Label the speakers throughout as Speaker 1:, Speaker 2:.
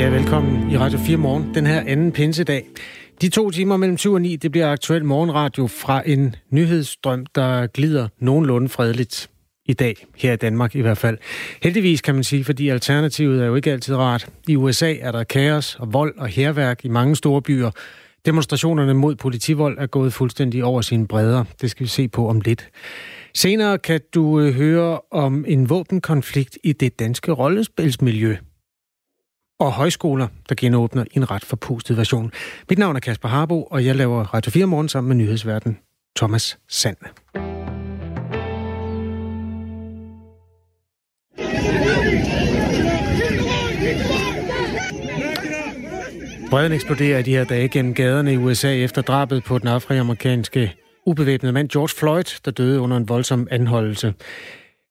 Speaker 1: Ja, velkommen i Radio 4 Morgen, den her anden pinsedag. De to timer mellem 7 og 9, det bliver aktuel morgenradio fra en nyhedsstrøm, der glider nogenlunde fredeligt i dag, her i Danmark i hvert fald. Heldigvis kan man sige, fordi alternativet er jo ikke altid rart. I USA er der kaos og vold og herværk i mange store byer. Demonstrationerne mod politivold er gået fuldstændig over sine bredder. Det skal vi se på om lidt. Senere kan du øh, høre om en våbenkonflikt i det danske rollespilsmiljø og højskoler, der genåbner i en ret forpustet version. Mit navn er Kasper Harbo, og jeg laver Radio 4 morgen sammen med nyhedsverden Thomas Sand. Breden eksploderer i de her dage gennem gaderne i USA efter drabet på den afroamerikanske ubevæbnede mand George Floyd, der døde under en voldsom anholdelse.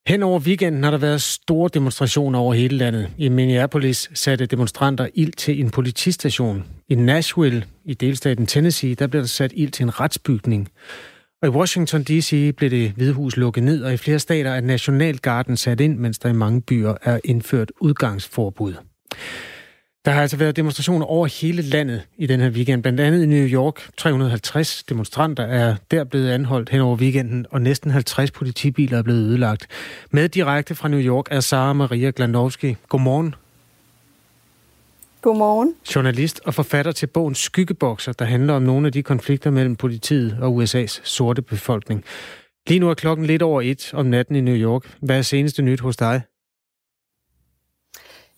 Speaker 1: Hen over weekenden har der været store demonstrationer over hele landet. I Minneapolis satte demonstranter ild til en politistation. I Nashville i delstaten Tennessee, der blev der sat ild til en retsbygning. Og i Washington D.C. blev det hvide hus lukket ned, og i flere stater er Nationalgarden sat ind, mens der i mange byer er indført udgangsforbud. Der har altså været demonstrationer over hele landet i den her weekend. Blandt andet i New York. 350 demonstranter er der blevet anholdt hen over weekenden, og næsten 50 politibiler er blevet ødelagt. Med direkte fra New York er Sara Maria Glandowski. Godmorgen.
Speaker 2: Godmorgen.
Speaker 1: Journalist og forfatter til bogen Skyggebokser, der handler om nogle af de konflikter mellem politiet og USA's sorte befolkning. Lige nu er klokken lidt over et om natten i New York. Hvad er seneste nyt hos dig?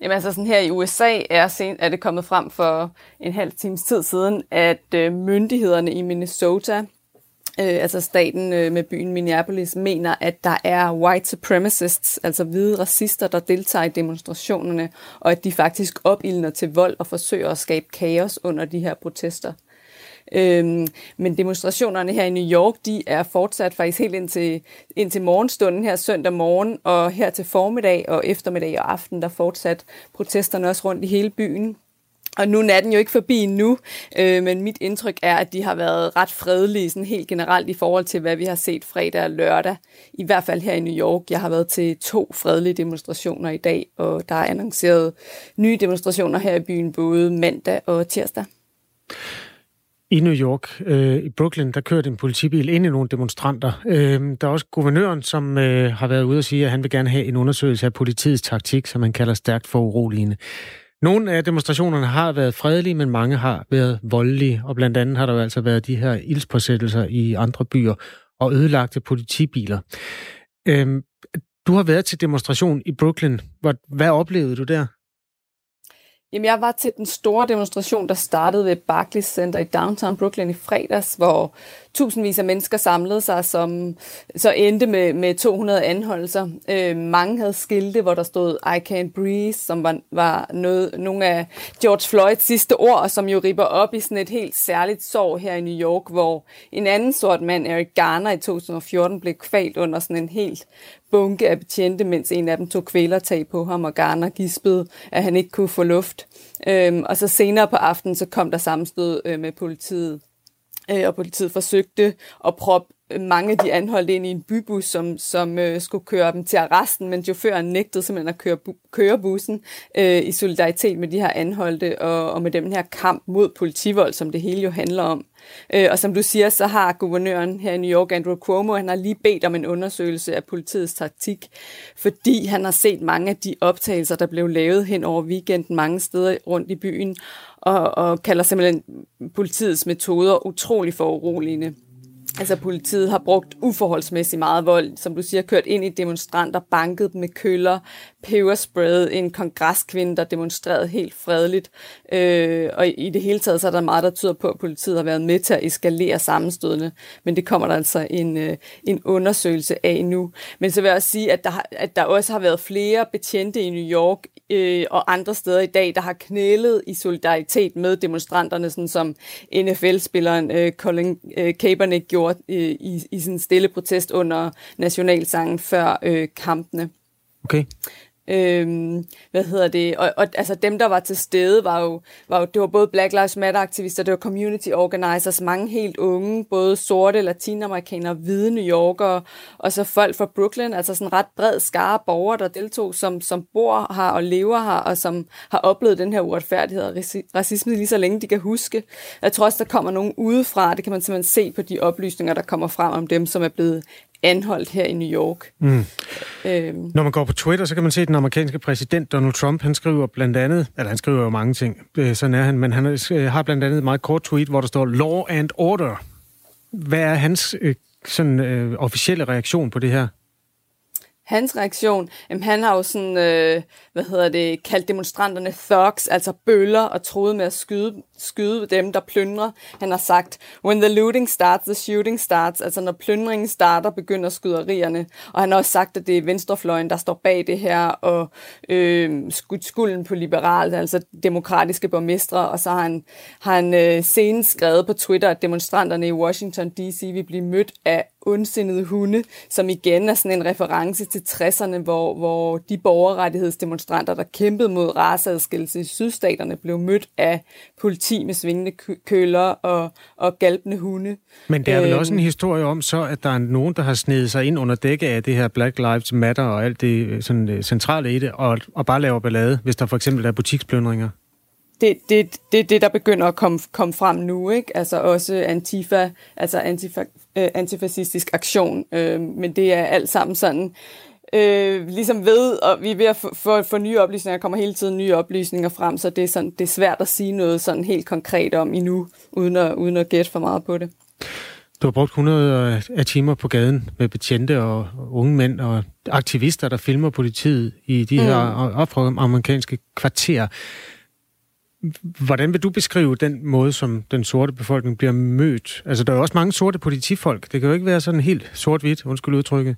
Speaker 2: Jamen altså sådan her i USA er, sen, er det kommet frem for en halv times tid siden, at øh, myndighederne i Minnesota, øh, altså staten øh, med byen Minneapolis, mener, at der er white supremacists, altså hvide racister, der deltager i demonstrationerne, og at de faktisk opildner til vold og forsøger at skabe kaos under de her protester. Øhm, men demonstrationerne her i New York, de er fortsat faktisk helt indtil, indtil morgenstunden her søndag morgen, og her til formiddag og eftermiddag og aften, der fortsat protesterne også rundt i hele byen. Og nu er den jo ikke forbi nu, øh, men mit indtryk er, at de har været ret fredelige sådan helt generelt i forhold til, hvad vi har set fredag og lørdag. I hvert fald her i New York. Jeg har været til to fredelige demonstrationer i dag, og der er annonceret nye demonstrationer her i byen både mandag og tirsdag.
Speaker 1: I New York, øh, i Brooklyn, der kørte en politibil ind i nogle demonstranter. Øh, der er også guvernøren, som øh, har været ude og sige, at han vil gerne have en undersøgelse af politiets taktik, som man kalder stærkt for uroligende. Nogle af demonstrationerne har været fredelige, men mange har været voldelige, og blandt andet har der jo altså været de her ildspåsættelser i andre byer og ødelagte politibiler. Øh, du har været til demonstration i Brooklyn. Hvad, hvad oplevede du der?
Speaker 2: Jamen, jeg var til den store demonstration, der startede ved Barclays Center i downtown Brooklyn i fredags, hvor tusindvis af mennesker samlede sig, som så endte med, med 200 anholdelser. Øh, mange havde skilte, hvor der stod I can't breathe, som var, var noget, nogle af George Floyds sidste ord, og som jo ripper op i sådan et helt særligt sorg her i New York, hvor en anden sort mand, Eric Garner, i 2014 blev kvalt under sådan en helt bunke af betjente, mens en af dem tog kvælertag på ham, og Garner gispede, at han ikke kunne få luft. Øhm, og så senere på aftenen, så kom der sammenstød øh, med politiet. Øh, og politiet forsøgte at proppe mange af de anholdte ind i en bybus, som, som øh, skulle køre dem til arresten, men chaufføren nægtede simpelthen at køre, bu- køre bussen øh, i solidaritet med de her anholdte og, og med den her kamp mod politivold, som det hele jo handler om. Øh, og som du siger, så har guvernøren her i New York, Andrew Cuomo, han har lige bedt om en undersøgelse af politiets taktik, fordi han har set mange af de optagelser, der blev lavet hen over weekenden mange steder rundt i byen, og, og kalder simpelthen politiets metoder utrolig foruroligende. Altså politiet har brugt uforholdsmæssigt meget vold, som du siger, kørt ind i demonstranter, banket dem med køller, peberspray, en kongreskvinde, der demonstrerede helt fredeligt. Øh, og i det hele taget så er der meget, der tyder på, at politiet har været med til at eskalere sammenstødene. Men det kommer der altså en, øh, en undersøgelse af nu. Men så vil jeg også sige, at der, har, at der også har været flere betjente i New York øh, og andre steder i dag, der har knælet i solidaritet med demonstranterne, sådan som NFL-spilleren øh, Colin øh, Kaepernick gjorde øh, i, i sin stille protest under nationalsangen før øh, kampene.
Speaker 1: Okay.
Speaker 2: Øhm, hvad hedder det? Og, og altså dem, der var til stede, var jo, var jo, det var både Black Lives Matter-aktivister, det var community organizers, mange helt unge, både sorte, latinamerikanere, hvide New Yorkere, og så folk fra Brooklyn, altså sådan en ret bred skare borgere, der deltog, som, som bor her og lever her, og som har oplevet den her uretfærdighed og racisme lige så længe de kan huske. Jeg tror også, der kommer nogen udefra, det kan man simpelthen se på de oplysninger, der kommer frem om dem, som er blevet anholdt her i New York. Mm.
Speaker 1: Øhm. Når man går på Twitter, så kan man se, at den amerikanske præsident Donald Trump, han skriver blandt andet, eller han skriver jo mange ting, øh, sådan er han, men han øh, har blandt andet et meget kort tweet, hvor der står Law and Order. Hvad er hans øh, sådan, øh, officielle reaktion på det her?
Speaker 2: hans reaktion, jamen han har jo sådan, øh, hvad hedder det, kaldt demonstranterne thugs, altså bøller, og troet med at skyde, skyde dem, der plyndrer. Han har sagt, when the looting starts, the shooting starts, altså når plyndringen starter, begynder skyderierne. Og han har også sagt, at det er venstrefløjen, der står bag det her, og øh, skudt skulden på liberalt, altså demokratiske borgmestre, og så har han, har han øh, senest skrevet på Twitter, at demonstranterne i Washington D.C. vil blive mødt af ondsindede hunde, som igen er sådan en reference til 60'erne, hvor, hvor de borgerrettighedsdemonstranter, der kæmpede mod raceadskillelse i sydstaterne, blev mødt af politi med svingende køller og, og galpende hunde.
Speaker 1: Men det er vel også en øhm. historie om så, at der er nogen, der har snedet sig ind under dække af det her Black Lives Matter og alt det øh, sådan, øh, centrale i det, og, og bare laver ballade, hvis der for eksempel er butikspløndringer?
Speaker 2: det, det, det, det, der begynder at komme, komme frem nu, ikke? Altså også Antifa, altså antifa, øh, antifascistisk aktion, øh, men det er alt sammen sådan, øh, ligesom ved, og vi er ved at få, få, få nye oplysninger, der kommer hele tiden nye oplysninger frem, så det er, sådan, det er svært at sige noget sådan helt konkret om endnu, uden at, uden at gætte for meget på det.
Speaker 1: Du har brugt 100 af timer på gaden med betjente og unge mænd og aktivister, der filmer politiet i de her mm. afroamerikanske kvarterer. Hvordan vil du beskrive den måde, som den sorte befolkning bliver mødt? Altså, der er jo også mange sorte politifolk. Det kan jo ikke være sådan helt sort-hvidt, undskyld udtrykket.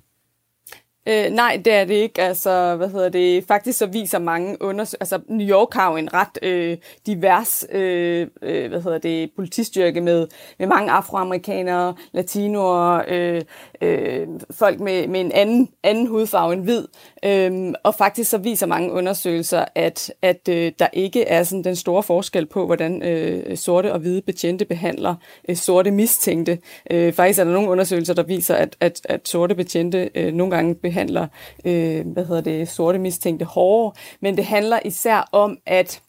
Speaker 2: Øh, nej, det er det ikke. Altså, hvad hedder det? Faktisk så viser mange undersøgelser... Altså, New York har jo en ret øh, divers, øh, øh, hvad hedder det, politistyrke med, med mange afroamerikanere, latinoer, øh, øh, folk med, med en anden, anden hudfarve end hvid. Øh, og faktisk så viser mange undersøgelser, at, at øh, der ikke er sådan den store forskel på, hvordan øh, sorte og hvide betjente behandler øh, sorte mistænkte. Øh, faktisk er der nogle undersøgelser, der viser, at, at, at sorte betjente øh, nogle gange behandler øh, hvad hedder det, sorte mistænkte hårdere, men det handler især om, at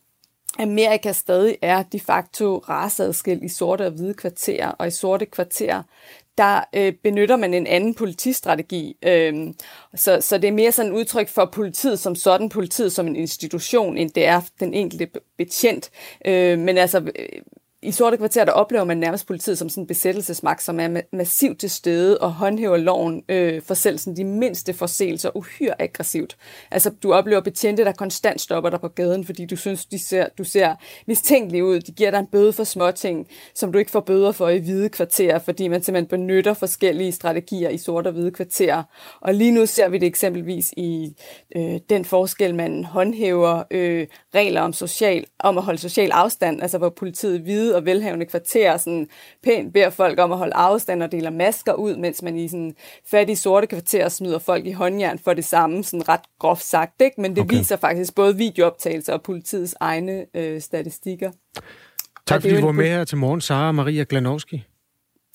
Speaker 2: Amerika stadig er de facto raceadskilt i sorte og hvide kvarterer, og i sorte kvarterer, der øh, benytter man en anden politistrategi. Øh, så, så det er mere sådan et udtryk for politiet som sådan, politiet som en institution, end det er den enkelte betjent. Øh, men altså, øh, i sorte kvarter, der oplever man nærmest politiet som sådan en besættelsesmagt, som er massivt til stede og håndhæver loven øh, for selv sådan de mindste forseelser uhyre aggressivt. Altså, du oplever betjente, der konstant stopper dig på gaden, fordi du synes, de ser, du ser mistænkelig ud. De giver dig en bøde for småting, som du ikke får bøder for i hvide kvarterer, fordi man simpelthen benytter forskellige strategier i sorte og hvide kvarterer. Og lige nu ser vi det eksempelvis i øh, den forskel, man håndhæver øh, regler om, social, om at holde social afstand, altså hvor politiet hvide og velhavende kvarterer sådan pænt beder folk om at holde afstand og deler masker ud, mens man i sådan fattige sorte kvarterer smider folk i håndjern for det samme, sådan ret groft sagt, ikke? Men det okay. viser faktisk både videooptagelser og politiets egne øh, statistikker.
Speaker 1: Tak fordi du var med her til morgen, Sara Maria Glanowski.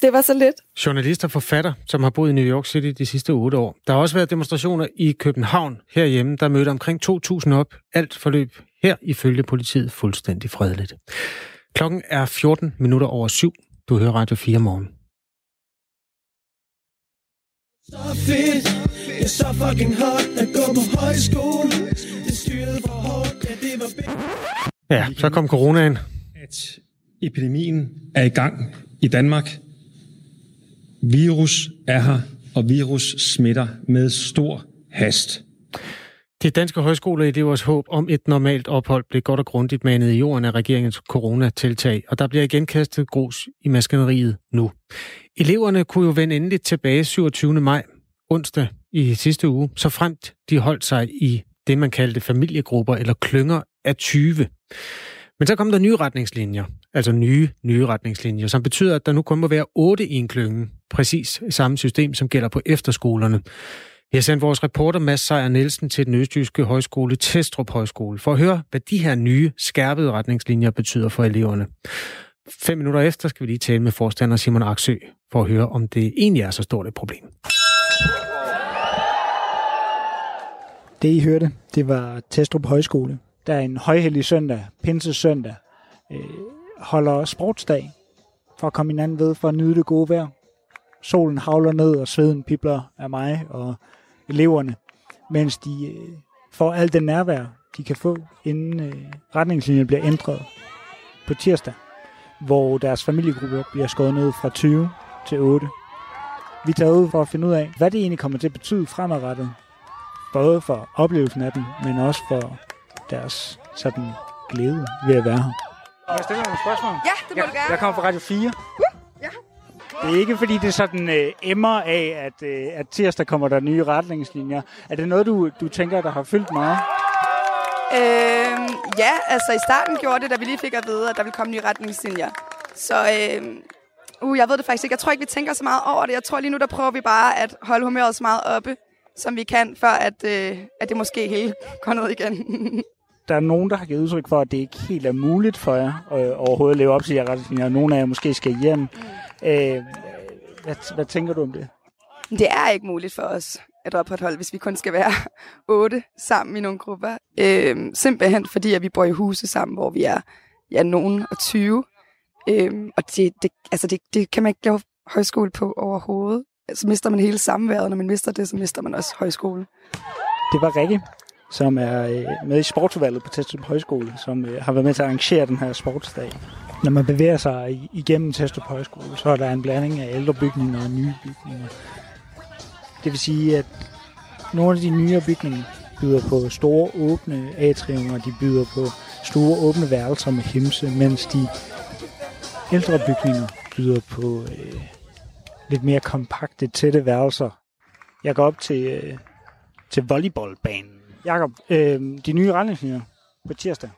Speaker 2: Det var så lidt.
Speaker 1: Journalist og forfatter, som har boet i New York City de sidste otte år. Der har også været demonstrationer i København herhjemme, der mødte omkring 2.000 op. Alt forløb her ifølge politiet fuldstændig fredeligt. Klokken er 14 minutter over syv. Du hører Radio 4 morgen. Så fedt, det er så fucking hot at gå på højskole. Det styrede for hårdt, ja det var... Ja, så kom coronaen.
Speaker 3: At epidemien er i gang i Danmark. Virus er her, og virus smitter med stor hast.
Speaker 1: Det danske højskoleelevers håb om et normalt ophold blev godt og grundigt manet i jorden af regeringens coronatiltag, og der bliver igen kastet grus i maskineriet nu. Eleverne kunne jo vende endeligt tilbage 27. maj, onsdag i sidste uge, så fremt de holdt sig i det, man kaldte familiegrupper eller klynger af 20. Men så kom der nye retningslinjer, altså nye, nye retningslinjer, som betyder, at der nu kun må være otte i en klynge, præcis samme system, som gælder på efterskolerne. Jeg har sendt vores reporter Mads Sejer Nielsen til den østjyske højskole Testrup Højskole for at høre, hvad de her nye skærpede retningslinjer betyder for eleverne. Fem minutter efter skal vi lige tale med forstander Simon Aksø for at høre, om det egentlig er så stort et problem.
Speaker 4: Det I hørte, det var Testrup Højskole, der er en højhellig søndag, pinsesøndag, øh, holder sportsdag for at komme hinanden ved, for at nyde det gode vejr. Solen havler ned, og sveden pipler af mig og eleverne, mens de øh, får alt det nærvær, de kan få, inden øh, retningslinjen bliver ændret på tirsdag, hvor deres familiegrupper bliver skåret ned fra 20 til 8. Vi tager ud for at finde ud af, hvad det egentlig kommer til at betyde fremadrettet, både for oplevelsen af den, men også for deres sådan glæde ved at være her. Må jeg stille nogle spørgsmål?
Speaker 5: Ja, det må
Speaker 4: jeg,
Speaker 5: du gerne.
Speaker 4: Jeg kommer fra Radio 4.
Speaker 5: Ja.
Speaker 4: Det er ikke fordi, det er sådan øh, emmer af, at, øh, at tirsdag kommer der nye retningslinjer. Er det noget, du, du tænker, der har fyldt meget?
Speaker 5: Øhm, ja, altså i starten gjorde det, da vi lige fik at vide, at der ville komme nye retningslinjer. Så øhm, uh, jeg ved det faktisk ikke. Jeg tror ikke, vi tænker så meget over det. Jeg tror lige nu, der prøver vi bare at holde humøret så meget oppe, som vi kan, før at, øh, at det måske helt går ned igen.
Speaker 4: der er nogen, der har givet udtryk for, at det ikke helt er muligt for jer øh, overhovedet at leve op til her retningslinjer. Nogle af jer måske skal hjem. Mm. Øh, hvad, hvad tænker du om det?
Speaker 5: Det er ikke muligt for os at opretholde, hvis vi kun skal være otte sammen i nogle grupper. Øh, simpelthen fordi, at vi bor i huse sammen, hvor vi er ja, nogen og 20. Øh, og det, det, altså det, det kan man ikke lave højskole på overhovedet. Så mister man hele samværet. Når man mister det, så mister man også højskole.
Speaker 4: Det var Rikke, som er øh, med i sportsudvalget på Testrup Højskole, som øh, har været med til at arrangere den her sportsdag. Når man bevæger sig igennem Testrup Højskole, så er der en blanding af ældre bygninger og nye bygninger. Det vil sige, at nogle af de nyere bygninger byder på store åbne atriumer, de byder på store åbne værelser med himse, mens de ældre bygninger byder på øh, lidt mere kompakte, tætte værelser. Jeg går op til, øh, til volleyballbanen. Jakob, øh, de nye retningslinjer på tirsdag.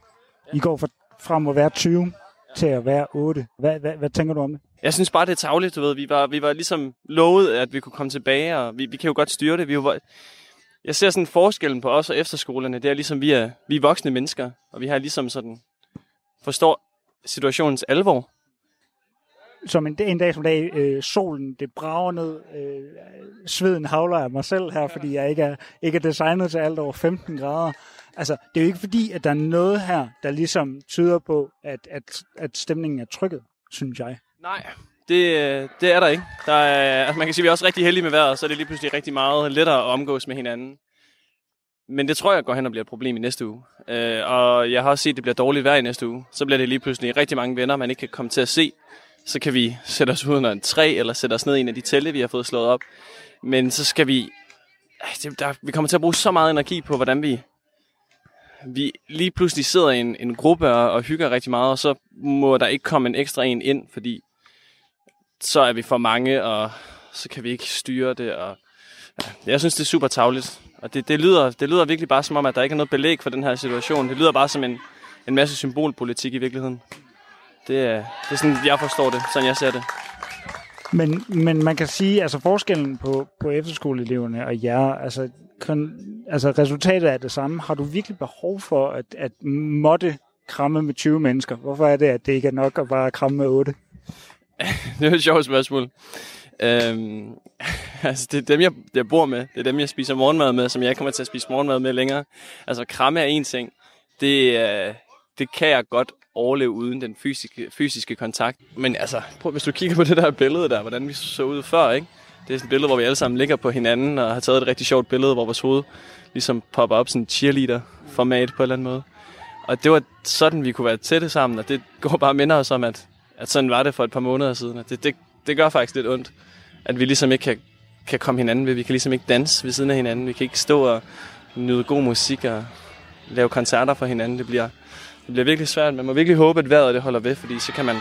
Speaker 4: I går fra, fra at være 20 til at være 8. Hvad, hvad, hvad tænker du om det?
Speaker 6: Jeg synes bare, det er tavligt, du ved. Vi var, vi var ligesom lovet, at vi kunne komme tilbage, og vi, vi kan jo godt styre det. Vi var, jeg ser sådan forskellen på os og efterskolerne. Det er ligesom, vi er, vi er voksne mennesker, og vi har ligesom sådan forstår situationens alvor.
Speaker 4: Som en, en dag som dag, øh, solen det brager ned, øh, sveden havler af mig selv her, fordi jeg ikke er, ikke er designet til alt over 15 grader. Altså, det er jo ikke fordi, at der er noget her, der ligesom tyder på, at, at, at stemningen er trykket, synes jeg.
Speaker 6: Nej, det, det er der ikke. Der er, altså man kan sige, at vi er også rigtig heldige med vejret, så er det lige pludselig rigtig meget lettere at omgås med hinanden. Men det tror jeg går hen og bliver et problem i næste uge. Øh, og jeg har også set, at det bliver dårligt vejr i næste uge. Så bliver det lige pludselig rigtig mange venner, man ikke kan komme til at se. Så kan vi sætte os ud under en træ, eller sætte os ned i en af de telte, vi har fået slået op. Men så skal vi... Det, der, vi kommer til at bruge så meget energi på, hvordan vi vi lige pludselig sidder i en, en gruppe og, og hygger rigtig meget, og så må der ikke komme en ekstra en ind, fordi så er vi for mange, og så kan vi ikke styre det. Og, ja, jeg synes, det er super tavligt. Og det, det, lyder, det lyder virkelig bare som om, at der ikke er noget belæg for den her situation. Det lyder bare som en, en masse symbolpolitik i virkeligheden. Det er, det er sådan, jeg forstår det, sådan jeg ser det.
Speaker 4: Men, men man kan sige, altså forskellen på, på efterskoleeleverne og jer, altså, kon, altså resultatet er det samme. Har du virkelig behov for at, at måtte kramme med 20 mennesker? Hvorfor er det, at det ikke er nok at bare kramme med 8?
Speaker 6: det er et sjovt spørgsmål. Øhm, altså, det er dem, jeg, jeg bor med. Det er dem, jeg spiser morgenmad med, som jeg kommer til at spise morgenmad med længere. Altså, kramme er en ting. Det, øh, det kan jeg godt overleve uden den fysiske, fysiske kontakt. Men altså, prøv, hvis du kigger på det der billede der, hvordan vi så ud før, ikke? Det er sådan et billede, hvor vi alle sammen ligger på hinanden og har taget et rigtig sjovt billede, hvor vores hoved ligesom popper op sådan en cheerleader-format på en eller anden måde. Og det var sådan, vi kunne være tætte sammen, og det går bare minder os om, at, at sådan var det for et par måneder siden. Og det, det, det gør faktisk lidt ondt, at vi ligesom ikke kan, kan komme hinanden ved. Vi kan ligesom ikke danse ved siden af hinanden. Vi kan ikke stå og nyde god musik og lave koncerter for hinanden. Det bliver, det bliver virkelig svært. Man må virkelig håbe, at vejret det holder ved, fordi så kan man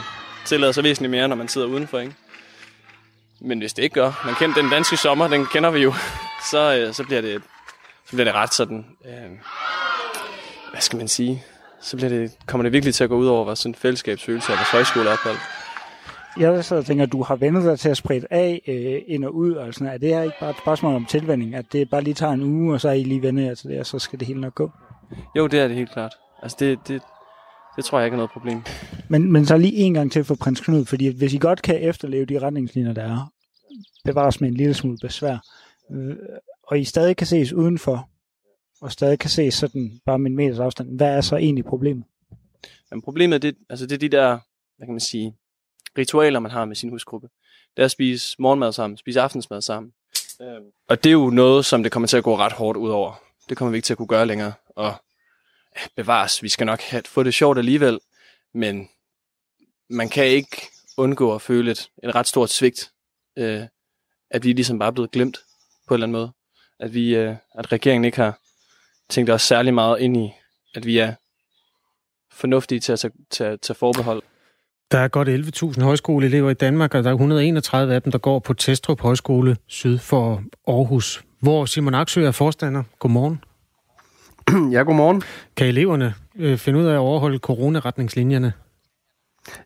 Speaker 6: tillade sig væsentligt mere, når man sidder udenfor. Ikke? Men hvis det ikke gør, man kender den danske sommer, den kender vi jo, så, øh, så, bliver, det, så bliver det ret sådan, øh, hvad skal man sige, så bliver det, kommer det virkelig til at gå ud over vores sådan, fællesskabsfølelse af vores højskoleophold.
Speaker 4: jeg så tænker, at du har vendt dig til at spredt af øh, ind og ud, og sådan, er det her ikke bare et spørgsmål om tilvænding, at det bare lige tager en uge, og så er I lige vendt jer til det, og så skal det hele nok gå?
Speaker 6: Jo, det er det helt klart. Altså, det, det, det tror jeg ikke er noget problem.
Speaker 4: Men, men så lige en gang til for prins Knud, fordi hvis I godt kan efterleve de retningslinjer, der er, bevares med en lille smule besvær, øh, og I stadig kan ses udenfor, og stadig kan ses sådan bare med en meters afstand, hvad er så egentlig problemet?
Speaker 6: Men problemet det, altså det er de der, hvad kan man sige, ritualer, man har med sin husgruppe. Det er at spise morgenmad sammen, spise aftensmad sammen. Øhm. Og det er jo noget, som det kommer til at gå ret hårdt ud over. Det kommer vi ikke til at kunne gøre længere. Og bevares, vi skal nok have, få det sjovt alligevel, men man kan ikke undgå at føle et, et ret stort svigt, øh, at vi ligesom bare er blevet glemt på en eller anden måde. At, vi, øh, at regeringen ikke har tænkt os særlig meget ind i, at vi er fornuftige til at tage, tage, tage forbehold.
Speaker 1: Der er godt 11.000 højskoleelever i Danmark, og der er 131 af dem, der går på Testrup Højskole syd for Aarhus, hvor Simon Aksø er forstander. Godmorgen.
Speaker 7: Ja, godmorgen.
Speaker 1: Kan eleverne øh, finde ud af at overholde coronaretningslinjerne?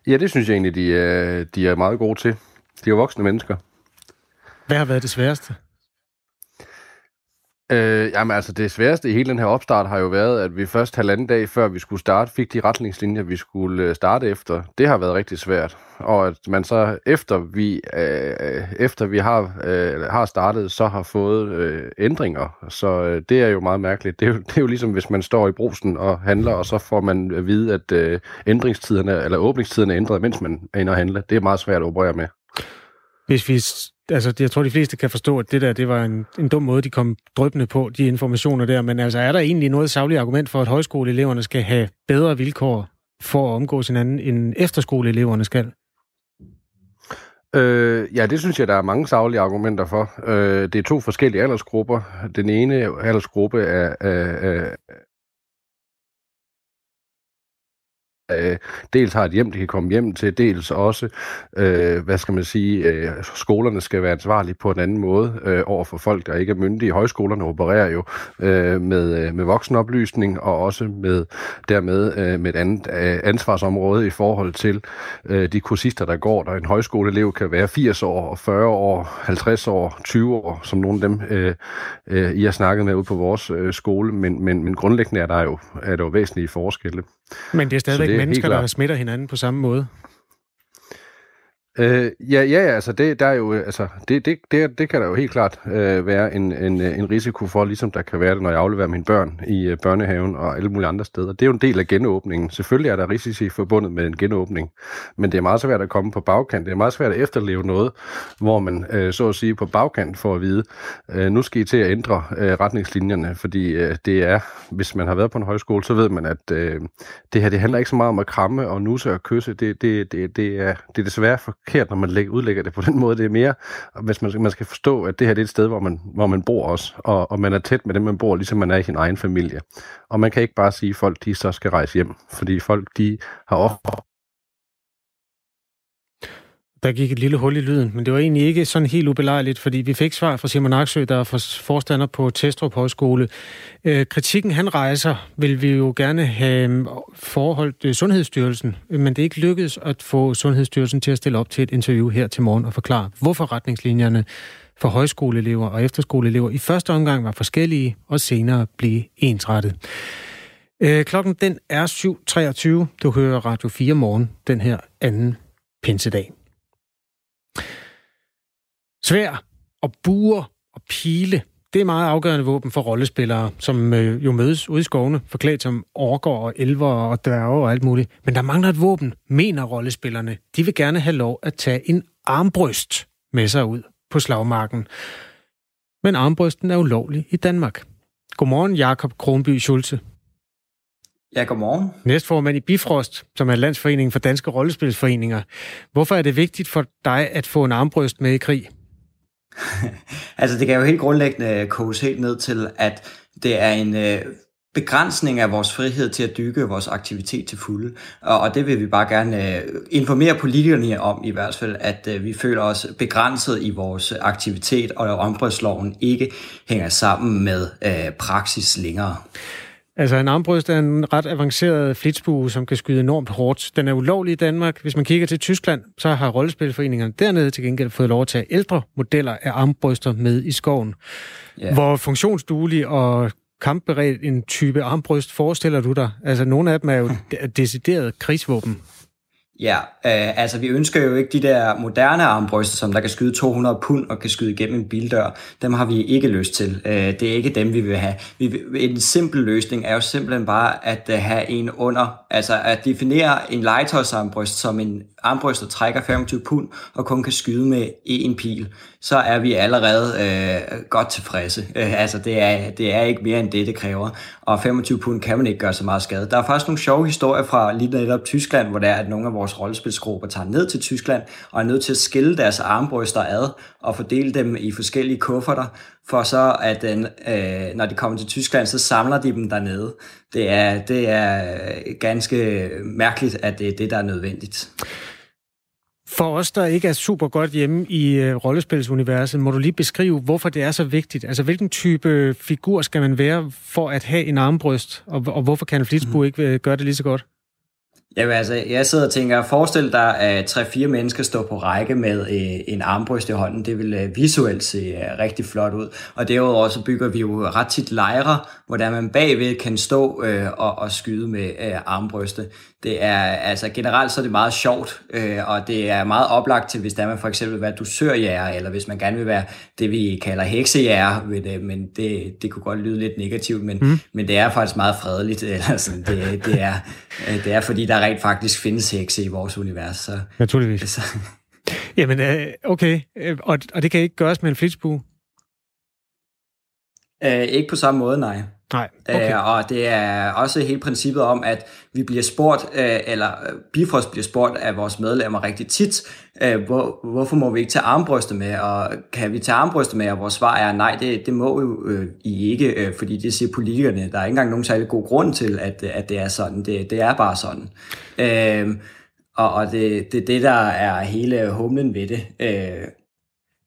Speaker 7: Ja, det synes jeg egentlig, de er, de er meget gode til. De er voksne mennesker.
Speaker 1: Hvad har været det sværeste?
Speaker 7: Øh, jamen altså, det sværeste i hele den her opstart har jo været, at vi først halvanden dag før vi skulle starte, fik de retningslinjer, vi skulle øh, starte efter. Det har været rigtig svært. Og at man så efter vi, øh, efter vi har, øh, har startet, så har fået øh, ændringer. Så øh, det er jo meget mærkeligt. Det er jo, det er jo ligesom, hvis man står i brusen og handler, og så får man at vide, at øh, ændringstiderne, eller åbningstiderne er ændret, mens man er inde og handle. Det er meget svært at operere med.
Speaker 1: Hvis vi altså, jeg tror, de fleste kan forstå, at det der, det var en, en dum måde, de kom drøbende på, de informationer der. Men altså, er der egentlig noget savligt argument for, at højskoleeleverne skal have bedre vilkår for at omgås hinanden, end efterskoleeleverne skal?
Speaker 7: Øh, ja, det synes jeg, der er mange savlige argumenter for. Øh, det er to forskellige aldersgrupper. Den ene aldersgruppe er, er, er, øh, dels har et hjem, de kan komme hjem til, dels også, øh, hvad skal man sige, øh, skolerne skal være ansvarlige på en anden måde øh, over for folk, der ikke er myndige. Højskolerne opererer jo øh, med, øh, med voksenoplysning og også med dermed øh, med et andet øh, ansvarsområde i forhold til øh, de kursister, der går der. En højskoleelev kan være 80 år, 40 år, 50 år, 20 år, som nogle af dem, øh, øh, I har snakket med ude på vores øh, skole, men, men, men grundlæggende er der jo, er der jo væsentlige forskelle.
Speaker 1: Men det er stadigvæk det er mennesker, der smitter hinanden på samme måde?
Speaker 7: Øh, ja, ja, altså det, der er jo, øh, altså, det, det, det, det kan der jo helt klart øh, være en, en, øh, en risiko for, ligesom der kan være det, når jeg afleverer mine børn i øh, børnehaven og alle mulige andre steder. Det er jo en del af genåbningen. Selvfølgelig er der risici forbundet med en genåbning, men det er meget svært at komme på bagkant. Det er meget svært at efterleve noget, hvor man øh, så at sige på bagkant får at vide, øh, nu skal I til at ændre øh, retningslinjerne, fordi øh, det er, hvis man har været på en højskole, så ved man, at øh, det her det handler ikke så meget om at kramme og nusse og kysse. Det, det, det, det, er, det er desværre for forkert, når man lægger, udlægger det på den måde. Det er mere, hvis man, man skal forstå, at det her det er et sted, hvor man, hvor man bor også, og, og man er tæt med dem, man bor, ligesom man er i sin egen familie. Og man kan ikke bare sige, at folk de så skal rejse hjem, fordi folk de har ofte
Speaker 1: der gik et lille hul i lyden, men det var egentlig ikke sådan helt ubelejligt, fordi vi fik svar fra Simon Aksø, der er forstander på Testrup Højskole. Øh, kritikken, han rejser, vil vi jo gerne have øh, forholdt øh, Sundhedsstyrelsen, øh, men det er ikke lykkedes at få Sundhedsstyrelsen til at stille op til et interview her til morgen og forklare, hvorfor retningslinjerne for højskoleelever og efterskoleelever i første omgang var forskellige og senere blev ensrettet. Øh, klokken den er 7.23. Du hører Radio 4 morgen den her anden pinsedag. Svær og buer og pile, det er meget afgørende våben for rollespillere, som øh, jo mødes ude i skovene, forklædt som orker og elver og dværge og alt muligt. Men der mangler et våben, mener rollespillerne. De vil gerne have lov at tage en armbryst med sig ud på slagmarken. Men armbrysten er ulovlig i Danmark. Godmorgen, Jakob Kronby Schulze.
Speaker 8: Ja, godmorgen.
Speaker 1: Næstformand i Bifrost, som er Landsforeningen for Danske Rollespilsforeninger. Hvorfor er det vigtigt for dig at få en armbryst med i krig?
Speaker 8: altså det kan jo helt grundlæggende øh, koges helt ned til, at det er en øh, begrænsning af vores frihed til at dykke vores aktivitet til fulde. Og, og det vil vi bare gerne øh, informere politikerne om i hvert fald, at øh, vi føler os begrænset i vores aktivitet, og ombrødsloven ikke hænger sammen med øh, praksis længere.
Speaker 1: Altså en armbryst er en ret avanceret flitsbue, som kan skyde enormt hårdt. Den er ulovlig i Danmark. Hvis man kigger til Tyskland, så har rollespilforeningerne dernede til gengæld fået lov at tage ældre modeller af armbryster med i skoven. Yeah. Hvor funktionsduelig og kampberedt en type armbryst forestiller du dig? Altså nogle af dem er jo decideret krigsvåben.
Speaker 8: Ja, øh, altså vi ønsker jo ikke de der moderne armbryster, som der kan skyde 200 pund og kan skyde igennem en bildør. Dem har vi ikke lyst til. Øh, det er ikke dem, vi vil have. Vi vil, en simpel løsning er jo simpelthen bare at øh, have en under, altså at definere en legetøjsarmbryst som en armbrystet trækker 25 pund og kun kan skyde med én pil, så er vi allerede øh, godt tilfredse. Øh, altså det er, det er ikke mere end det, det kræver. Og 25 pund kan man ikke gøre så meget skade. Der er faktisk nogle sjove historier fra lige netop Tyskland, hvor det er, at nogle af vores rollespilsgrupper tager ned til Tyskland og er nødt til at skille deres armbryster ad og fordele dem i forskellige kufferter, for så at øh, øh når de kommer til Tyskland, så samler de dem dernede. Det er, det er øh, ganske mærkeligt, at det er det, der er nødvendigt.
Speaker 1: For os, der ikke er super godt hjemme i uh, rollespilsuniverset, må du lige beskrive, hvorfor det er så vigtigt. Altså, hvilken type figur skal man være for at have en armbryst, og, og hvorfor kan en flitsbue mm. ikke uh, gøre det lige så godt?
Speaker 8: Jamen altså, jeg sidder og tænker, forestil dig, at tre-fire mennesker står på række med øh, en armbryst i hånden. Det vil øh, visuelt se øh, rigtig flot ud. Og derudover så bygger vi jo ret tit lejre, hvor der man bagved kan stå øh, og, og skyde med øh, armbryste. Det er, altså generelt så er det meget sjovt, øh, og det er meget oplagt til, hvis der man for eksempel vil være dusørjæger, eller hvis man gerne vil være det, vi kalder heksejæger, det, men det, det kunne godt lyde lidt negativt, men, mm. men det er faktisk meget fredeligt. Eller sådan, det, det, er, øh, det er fordi, der rent faktisk findes hekse i vores univers. Så,
Speaker 1: Naturligvis. Så. Jamen, øh, okay. Og, og det kan ikke gøres med en flitsbue?
Speaker 8: Øh, ikke på samme måde, nej.
Speaker 1: Nej, okay.
Speaker 8: øh, og det er også hele princippet om, at vi bliver spurgt, øh, eller øh, Bifrost bliver spurgt af vores medlemmer rigtig tit, øh, hvor, hvorfor må vi ikke tage armbrystet med, og kan vi tage armbrystet med, og vores svar er, nej, det, det må jo øh, I ikke, øh, fordi det siger politikerne. Der er ikke engang nogen særlig god grund til, at, at det er sådan. Det, det er bare sådan. Øh, og og det, det det, der er hele humlen ved det. Øh,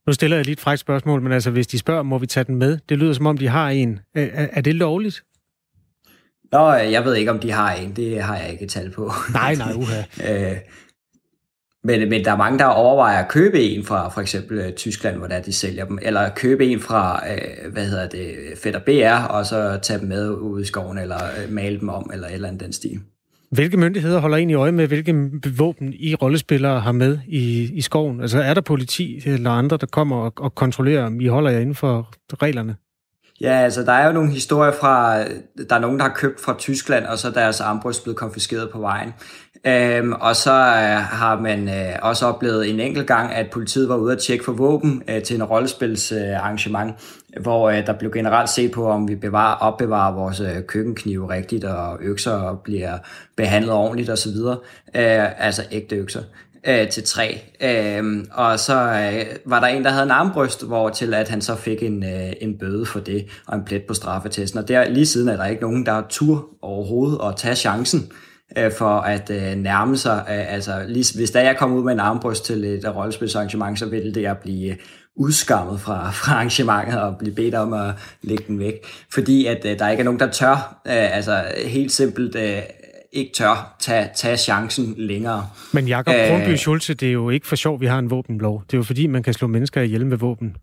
Speaker 1: nu stiller jeg lige et frækt spørgsmål, men altså, hvis de spørger, må vi tage den med? Det lyder som om, de har en. Er, er det lovligt?
Speaker 8: Nå, jeg ved ikke, om de har en. Det har jeg ikke tal på.
Speaker 1: Nej, nej, uha.
Speaker 8: øh, men, men der er mange, der overvejer at købe en fra for eksempel øh, Tyskland, hvor der de sælger dem, eller købe en fra, øh, hvad hedder det, Fætter BR, og så tage dem med ud i skoven, eller øh, male dem om, eller et eller andet den stil.
Speaker 1: Hvilke myndigheder holder egentlig øje med, hvilke våben I rollespillere har med i, i skoven? Altså er der politi eller andre, der kommer og, og kontrollerer, om I holder jer inden for reglerne?
Speaker 8: Ja, altså der er jo nogle historier fra, der er nogen, der har købt fra Tyskland, og så er deres armbryst blevet konfiskeret på vejen. Øhm, og så øh, har man øh, også oplevet en enkelt gang, at politiet var ude at tjekke for våben øh, til en rollespilsarrangement, øh, hvor øh, der blev generelt set på, om vi bevarer, opbevarer vores øh, køkkenknive rigtigt, og økser bliver behandlet ordentligt osv. Øh, altså ægte økser øh, til træ. Øh, og så øh, var der en, der havde en armbryst, hvor til at han så fik en, øh, en bøde for det, og en plet på straffetesten. Og der lige siden er der ikke nogen, der har tur overhovedet at tage chancen øh, for at øh, nærme sig. Øh, altså, lige, hvis der jeg kommer ud med en armbryst til et øh, rollespilsarrangement, så ville det at blive øh, udskammet fra, fra arrangementet og blive bedt om at lægge den væk. Fordi at øh, der ikke er nogen, der tør. Øh, altså helt simpelt... Øh, ikke tør tage, tage chancen længere.
Speaker 1: Men Jakob Kronby Schulze, det er jo ikke for sjov, vi har en våbenlov. Det er jo fordi, man kan slå mennesker ihjel med våben.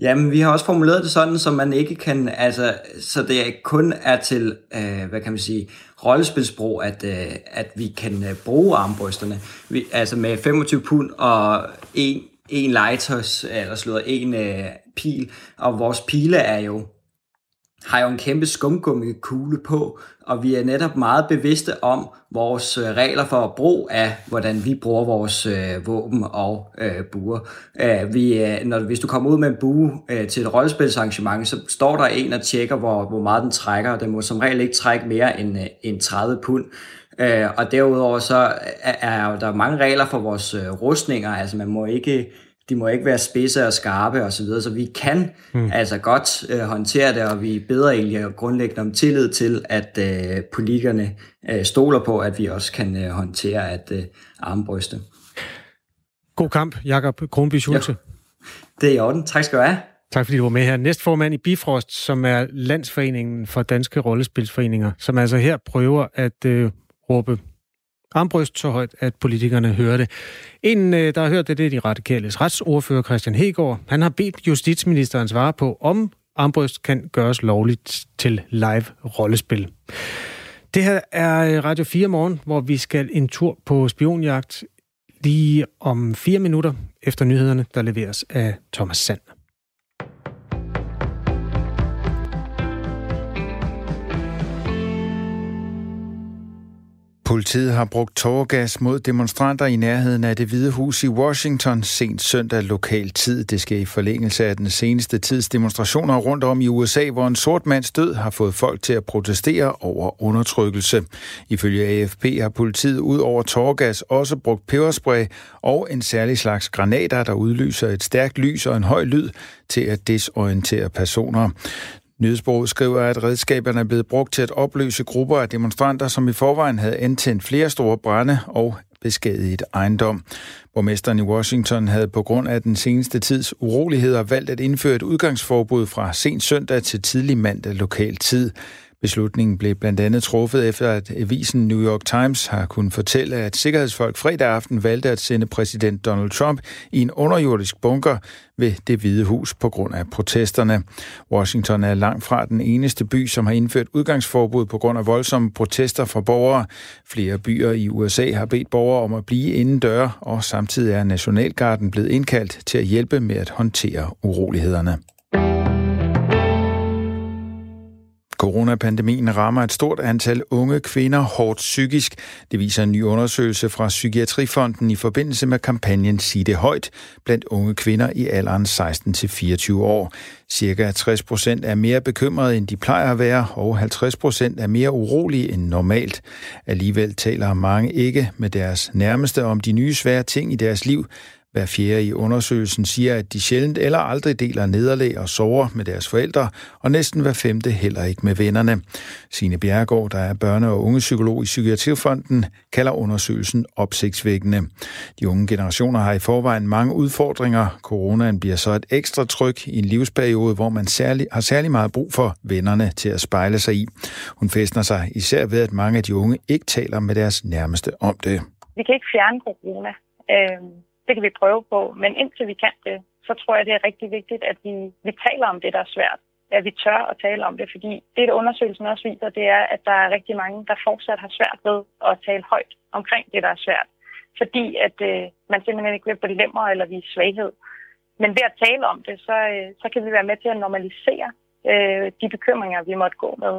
Speaker 8: Jamen, vi har også formuleret det sådan, så man ikke kan, altså, så det kun er til, øh, hvad kan man sige, rollespilsbrug, at, øh, at vi kan øh, bruge armbrysterne. Vi, altså med 25 pund og en, en legetøjs, eller slået en øh, pil, og vores pile er jo har jo en kæmpe skumgummikugle på, og vi er netop meget bevidste om vores øh, regler for brug af, hvordan vi bruger vores øh, våben og øh, buer. Øh, vi, øh, når, hvis du kommer ud med en bue øh, til et rollespilsarrangement, så står der en og tjekker, hvor, hvor meget den trækker, og den må som regel ikke trække mere end, øh, end 30 pund. Øh, og derudover så er, er der mange regler for vores øh, rustninger, altså man må ikke de må ikke være spidse og skarpe osv., så, videre, så vi kan mm. altså godt øh, håndtere det, og vi bedre egentlig grundlæggende om tillid til, at øh, politikerne øh, stoler på, at vi også kan øh, håndtere at øh, armbryste.
Speaker 1: God kamp, Jakob Kronby Schulze.
Speaker 8: Det er i orden. Tak skal du have.
Speaker 1: Tak fordi du var med her. Næstformand i Bifrost, som er Landsforeningen for Danske Rollespilsforeninger, som altså her prøver at øh, råbe armbryst så højt, at politikerne hører det. En, øh, der har hørt det, det er de radikales retsordfører Christian Hegård. Han har bedt justitsministeren svare på, om armbryst kan gøres lovligt til live rollespil. Det her er øh, Radio 4 morgen, hvor vi skal en tur på spionjagt lige om fire minutter efter nyhederne, der leveres af Thomas Sand.
Speaker 9: Politiet har brugt tårgas mod demonstranter i nærheden af det Hvide Hus i Washington sent søndag lokal tid. Det sker i forlængelse af den seneste tids demonstrationer rundt om i USA, hvor en sort mands død har fået folk til at protestere over undertrykkelse. Ifølge AFP har politiet ud over tårgas også brugt peberspray og en særlig slags granater, der udlyser et stærkt lys og en høj lyd til at desorientere personer. Nyhedsbureauet skriver, at redskaberne er blevet brugt til at opløse grupper af demonstranter, som i forvejen havde antændt flere store brænde og beskadiget ejendom. Borgmesteren i Washington havde på grund af den seneste tids uroligheder valgt at indføre et udgangsforbud fra sent søndag til tidlig mandag lokal tid. Beslutningen blev blandt andet truffet efter, at avisen New York Times har kunnet fortælle, at sikkerhedsfolk fredag aften valgte at sende præsident Donald Trump i en underjordisk bunker ved det hvide hus på grund af protesterne. Washington er langt fra den eneste by, som har indført udgangsforbud på grund af voldsomme protester fra borgere. Flere byer i USA har bedt borgere om at blive inden døre, og samtidig er Nationalgarden blevet indkaldt til at hjælpe med at håndtere urolighederne. Coronapandemien rammer et stort antal unge kvinder hårdt psykisk. Det viser en ny undersøgelse fra Psykiatrifonden i forbindelse med kampagnen Sig det højt blandt unge kvinder i alderen 16-24 år. Cirka 60 procent er mere bekymrede, end de plejer at være, og 50 procent er mere urolige end normalt. Alligevel taler mange ikke med deres nærmeste om de nye svære ting i deres liv, hver fjerde i undersøgelsen siger, at de sjældent eller aldrig deler nederlag og sover med deres forældre, og næsten hver femte heller ikke med vennerne. Sine Bjergård, der er børne- og ungepsykolog i Psykiatrifonden, kalder undersøgelsen opsigtsvækkende. De unge generationer har i forvejen mange udfordringer. Coronaen bliver så et ekstra tryk i en livsperiode, hvor man særlig, har særlig meget brug for vennerne til at spejle sig i. Hun fæstner sig især ved, at mange af de unge ikke taler med deres nærmeste om det.
Speaker 10: Vi kan ikke fjerne corona. Øh det kan vi prøve på, men indtil vi kan det, så tror jeg, det er rigtig vigtigt, at vi, vi taler om det, der er svært. At vi tør at tale om det, fordi det, der undersøgelsen også viser, det er, at der er rigtig mange, der fortsat har svært ved at tale højt omkring det, der er svært. Fordi at øh, man simpelthen ikke vil belemmer eller vise svaghed. Men ved at tale om det, så, øh, så kan vi være med til at normalisere øh, de bekymringer, vi måtte gå med.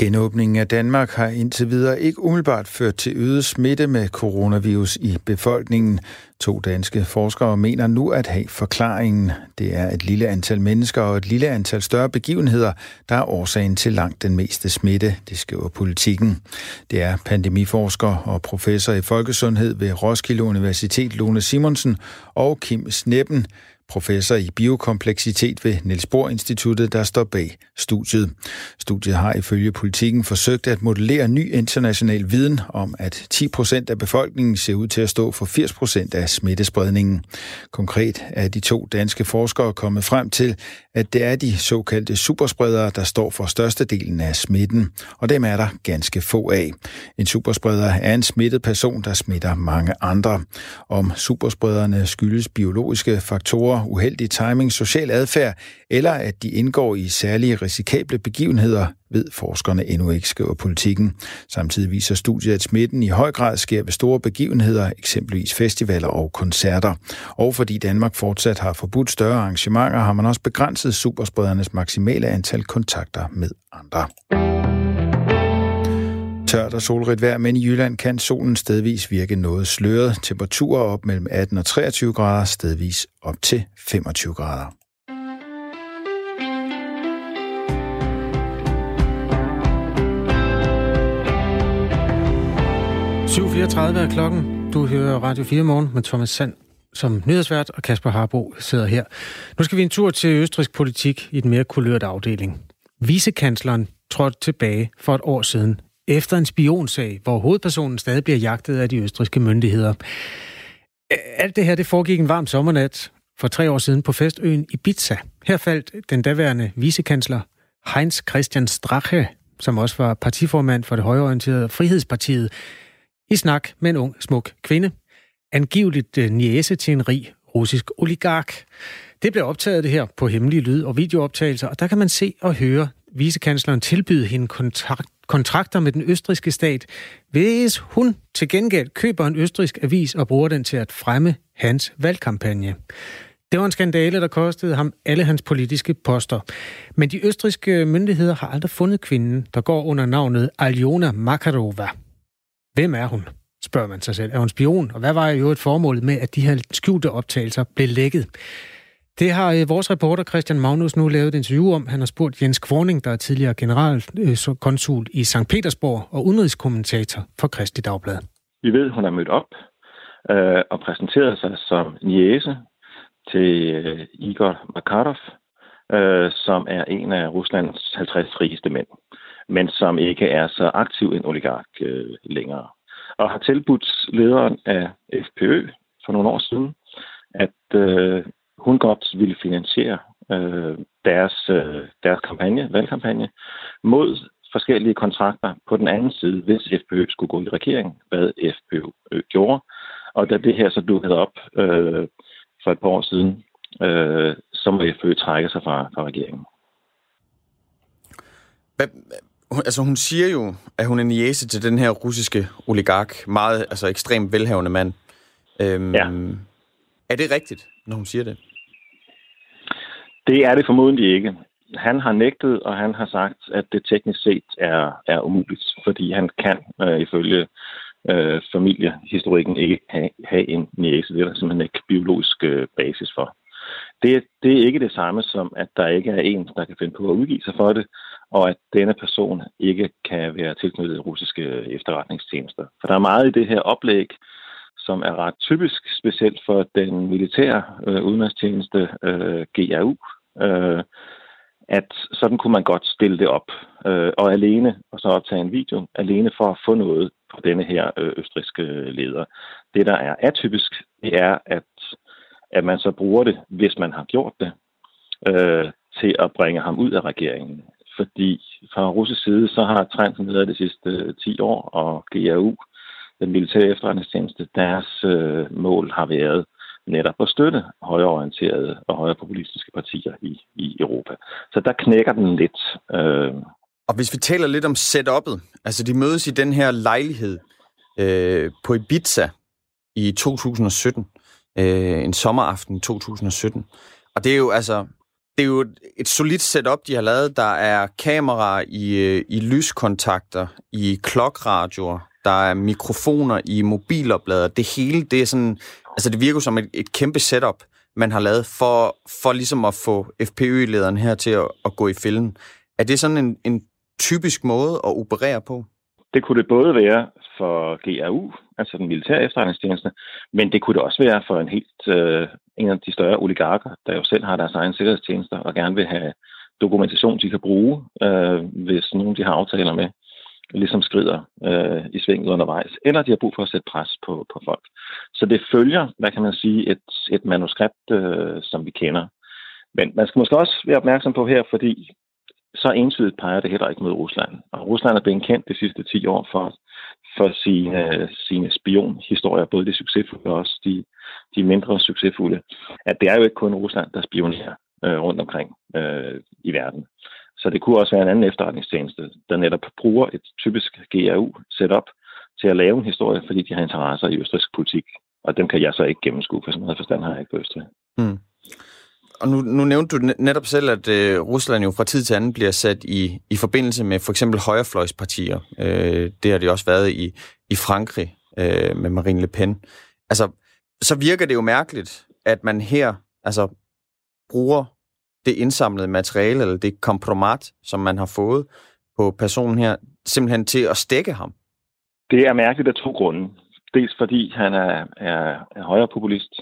Speaker 9: Genåbningen af Danmark har indtil videre ikke umiddelbart ført til øget smitte med coronavirus i befolkningen. To danske forskere mener nu at have forklaringen. Det er et lille antal mennesker og et lille antal større begivenheder, der er årsagen til langt den meste smitte, det skriver politikken. Det er pandemiforsker og professor i folkesundhed ved Roskilde Universitet Lone Simonsen og Kim Sneppen, professor i biokompleksitet ved Niels Bohr Instituttet, der står bag studiet. Studiet har ifølge politikken forsøgt at modellere ny international viden om, at 10 procent af befolkningen ser ud til at stå for 80 procent af smittespredningen. Konkret er de to danske forskere kommet frem til, at det er de såkaldte superspredere, der står for størstedelen af smitten, og dem er der ganske få af. En superspreder er en smittet person, der smitter mange andre. Om supersprederne skyldes biologiske faktorer, uheldig timing, social adfærd, eller at de indgår i særlige risikable begivenheder, ved forskerne endnu ikke, skriver politikken. Samtidig viser studiet, at smitten i høj grad sker ved store begivenheder, eksempelvis festivaler og koncerter. Og fordi Danmark fortsat har forbudt større arrangementer, har man også begrænset superspredernes maksimale antal kontakter med andre. Tørt og solrigt vejr, men i Jylland kan solen stedvis virke noget sløret. Temperaturer op mellem 18 og 23 grader, stedvis op til 25 grader.
Speaker 1: er klokken. Du hører Radio 4 morgen med Thomas Sand som nyhedsvært, og Kasper Harbo sidder her. Nu skal vi en tur til østrisk politik i den mere kulørte afdeling. Vicekansleren trådte tilbage for et år siden efter en spionsag, hvor hovedpersonen stadig bliver jagtet af de østriske myndigheder. Alt det her, det foregik en varm sommernat for tre år siden på festøen Ibiza. Her faldt den daværende vicekansler Heinz Christian Strache, som også var partiformand for det højorienterede Frihedspartiet, i snak med en ung, smuk kvinde, angiveligt øh, niese til en rig russisk oligark. Det blev optaget det her på hemmelige lyd- og videooptagelser, og der kan man se og høre vicekansleren tilbyde hende kontrakt, kontrakter med den østriske stat, hvis hun til gengæld køber en østrisk avis og bruger den til at fremme hans valgkampagne. Det var en skandale, der kostede ham alle hans politiske poster. Men de østriske myndigheder har aldrig fundet kvinden, der går under navnet Aljona Makarova. Hvem er hun? spørger man sig selv. Er hun spion? Og hvad var jo et formål med, at de her skjulte optagelser blev lækket? Det har øh, vores reporter Christian Magnus nu lavet et interview om. Han har spurgt Jens Kvorning, der er tidligere generalkonsul øh, i St. Petersborg og udenrigskommentator for Kristi Dagblad.
Speaker 11: Vi ved, hun er mødt op øh, og præsenteret sig som niese til øh, Igor Makarov, øh, som er en af Ruslands 50 rigeste mænd, men som ikke er så aktiv en oligark øh, længere. Og har tilbudt lederen af FPØ for nogle år siden, at øh, hun godt ville finansiere øh, deres, øh, deres kampagne, valgkampagne mod forskellige kontrakter på den anden side, hvis FPØ skulle gå i regering, hvad FPØ øh, gjorde. Og da det her så dukkede op øh, for et par år siden, øh, så må FPØ trække sig fra, fra regeringen.
Speaker 12: Hvad, altså hun siger jo, at hun er niese til den her russiske oligark, meget altså ekstremt velhavende mand. Øhm, ja. Er det rigtigt, når hun siger det?
Speaker 11: Det er det formodentlig ikke. Han har nægtet, og han har sagt, at det teknisk set er, er umuligt, fordi han kan øh, ifølge øh, familiehistorikken ikke have, have en næse. Det er der simpelthen ikke biologisk øh, basis for. Det, det er ikke det samme som, at der ikke er en, der kan finde på at udgive sig for det, og at denne person ikke kan være tilknyttet russiske øh, efterretningstjenester. For der er meget i det her oplæg, som er ret typisk, specielt for den militære øh, udenrigstjeneste øh, GRU, øh, at sådan kunne man godt stille det op. Øh, og alene, og så optage en video, alene for at få noget på denne her øh, østriske øh, leder. Det, der er atypisk, det er, at, at man så bruger det, hvis man har gjort det, øh, til at bringe ham ud af regeringen. Fordi fra russisk side, så har trenden været de sidste øh, 10 år, og GRU, den militære efterretningstjeneste, deres øh, mål har været netop at støtte højreorienterede og højrepopulistiske partier i, i Europa. Så der knækker den lidt. Øh.
Speaker 12: Og hvis vi taler lidt om setup'et, altså de mødes i den her lejlighed øh, på Ibiza i 2017, øh, en sommeraften i 2017. Og det er jo altså, det er jo et, et solidt setup, de har lavet. Der er kameraer i, øh, i lyskontakter, i klokradioer, der er mikrofoner i mobiloplader. Det hele, det er sådan Altså det virker som et, et kæmpe setup, man har lavet for, for ligesom at få FPØ-lederen her til at, at gå i fælden. Er det sådan en, en typisk måde at operere på?
Speaker 11: Det kunne det både være for GRU, altså den militære efterretningstjeneste, men det kunne det også være for en helt øh, en af de større oligarker, der jo selv har deres egen sikkerhedstjenester og gerne vil have dokumentation, de kan bruge, øh, hvis nogen de har aftaler med ligesom skrider øh, i svinget undervejs, eller de har brug for at sætte pres på, på folk. Så det følger, hvad kan man sige, et, et manuskript, øh, som vi kender. Men man skal måske også være opmærksom på her, fordi så entydigt peger det heller ikke mod Rusland. Og Rusland er blevet kendt de sidste 10 år for, for sine, sine spionhistorier, både de succesfulde og også de, de mindre succesfulde. At det er jo ikke kun Rusland, der spionerer øh, rundt omkring øh, i verden. Så det kunne også være en anden efterretningstjeneste, der netop bruger et typisk GRU-setup til at lave en historie, fordi de har interesser i østrisk politik. Og dem kan jeg så ikke gennemskue, for sådan noget forstand har jeg ikke på Østrig. Mm.
Speaker 12: Og nu, nu nævnte du netop selv, at øh, Rusland jo fra tid til anden bliver sat i, i forbindelse med for eksempel højrefløjspartier. Øh, det har det også været i, i Frankrig øh, med Marine Le Pen. Altså, så virker det jo mærkeligt, at man her altså, bruger det indsamlede materiale, eller det kompromat, som man har fået på personen her, simpelthen til at stikke ham?
Speaker 11: Det er mærkeligt af to grunde. Dels fordi han er, er, er højre populist,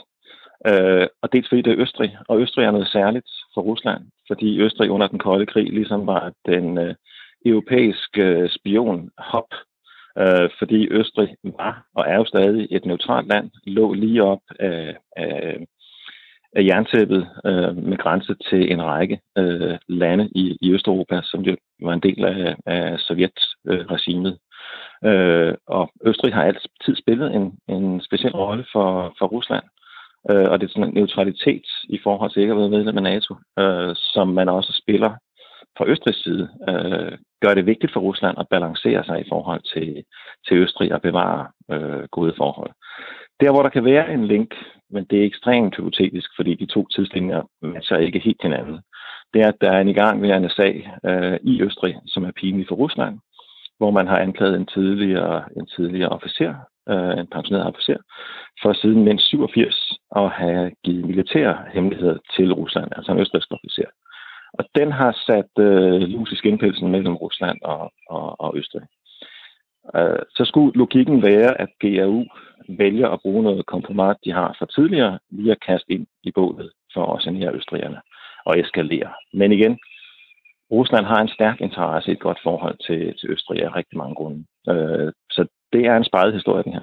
Speaker 11: øh, og dels fordi det er Østrig. Og Østrig er noget særligt for Rusland, fordi Østrig under den kolde krig ligesom var den øh, europæiske øh, spionhop, øh, fordi Østrig var og er jo stadig et neutralt land, lå lige op af, af af jerntæppet øh, med grænse til en række øh, lande i, i Østeuropa, som jo var en del af, af Sovjetregimet. Øh, og Østrig har altid spillet en, en speciel rolle for, for Rusland. Øh, og det er sådan en neutralitet i forhold til ikke at være medlem af NATO, øh, som man også spiller fra Østrigs side, øh, gør det vigtigt for Rusland at balancere sig i forhold til, til Østrig og bevare øh, gode forhold. Der, hvor der kan være en link, men det er ekstremt hypotetisk, fordi de to tidslinjer matcher ikke helt hinanden, det er, at der er en igangværende sag øh, i Østrig, som er pinlig for Rusland, hvor man har anklaget en tidligere, en tidligere officer, øh, en pensioneret officer, for siden mindst 87 at have givet militære hemmeligheder til Rusland, altså en østrigsk officer. Og den har sat øh, lus i skinpelsen mellem Rusland og, og, og Østrig. Øh, så skulle logikken være, at GRU vælger at bruge noget kompromat, de har fra tidligere, lige at kaste ind i bålet for os her østrigerne og eskalere. Men igen, Rusland har en stærk interesse i et godt forhold til, til Østrig af rigtig mange grunde. Øh, så det er en sparet historie, den her.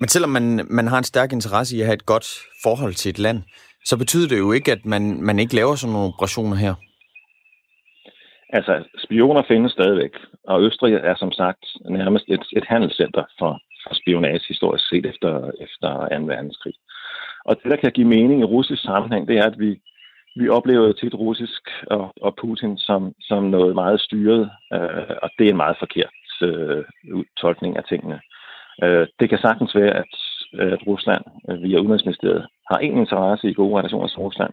Speaker 12: Men selvom man, man har en stærk interesse i at have et godt forhold til et land, så betyder det jo ikke, at man, man ikke laver sådan nogle operationer her.
Speaker 11: Altså, spioner findes stadigvæk, og Østrig er som sagt nærmest et, et handelscenter for, for spionage historisk set efter, efter 2. verdenskrig. Og det, der kan give mening i russisk sammenhæng, det er, at vi, vi oplever jo tit russisk og, og Putin som, som noget meget styret, øh, og det er en meget forkert øh, tolkning af tingene. Øh, det kan sagtens være, at, at Rusland øh, via Udenrigsministeriet har en interesse i gode relationer til Rusland,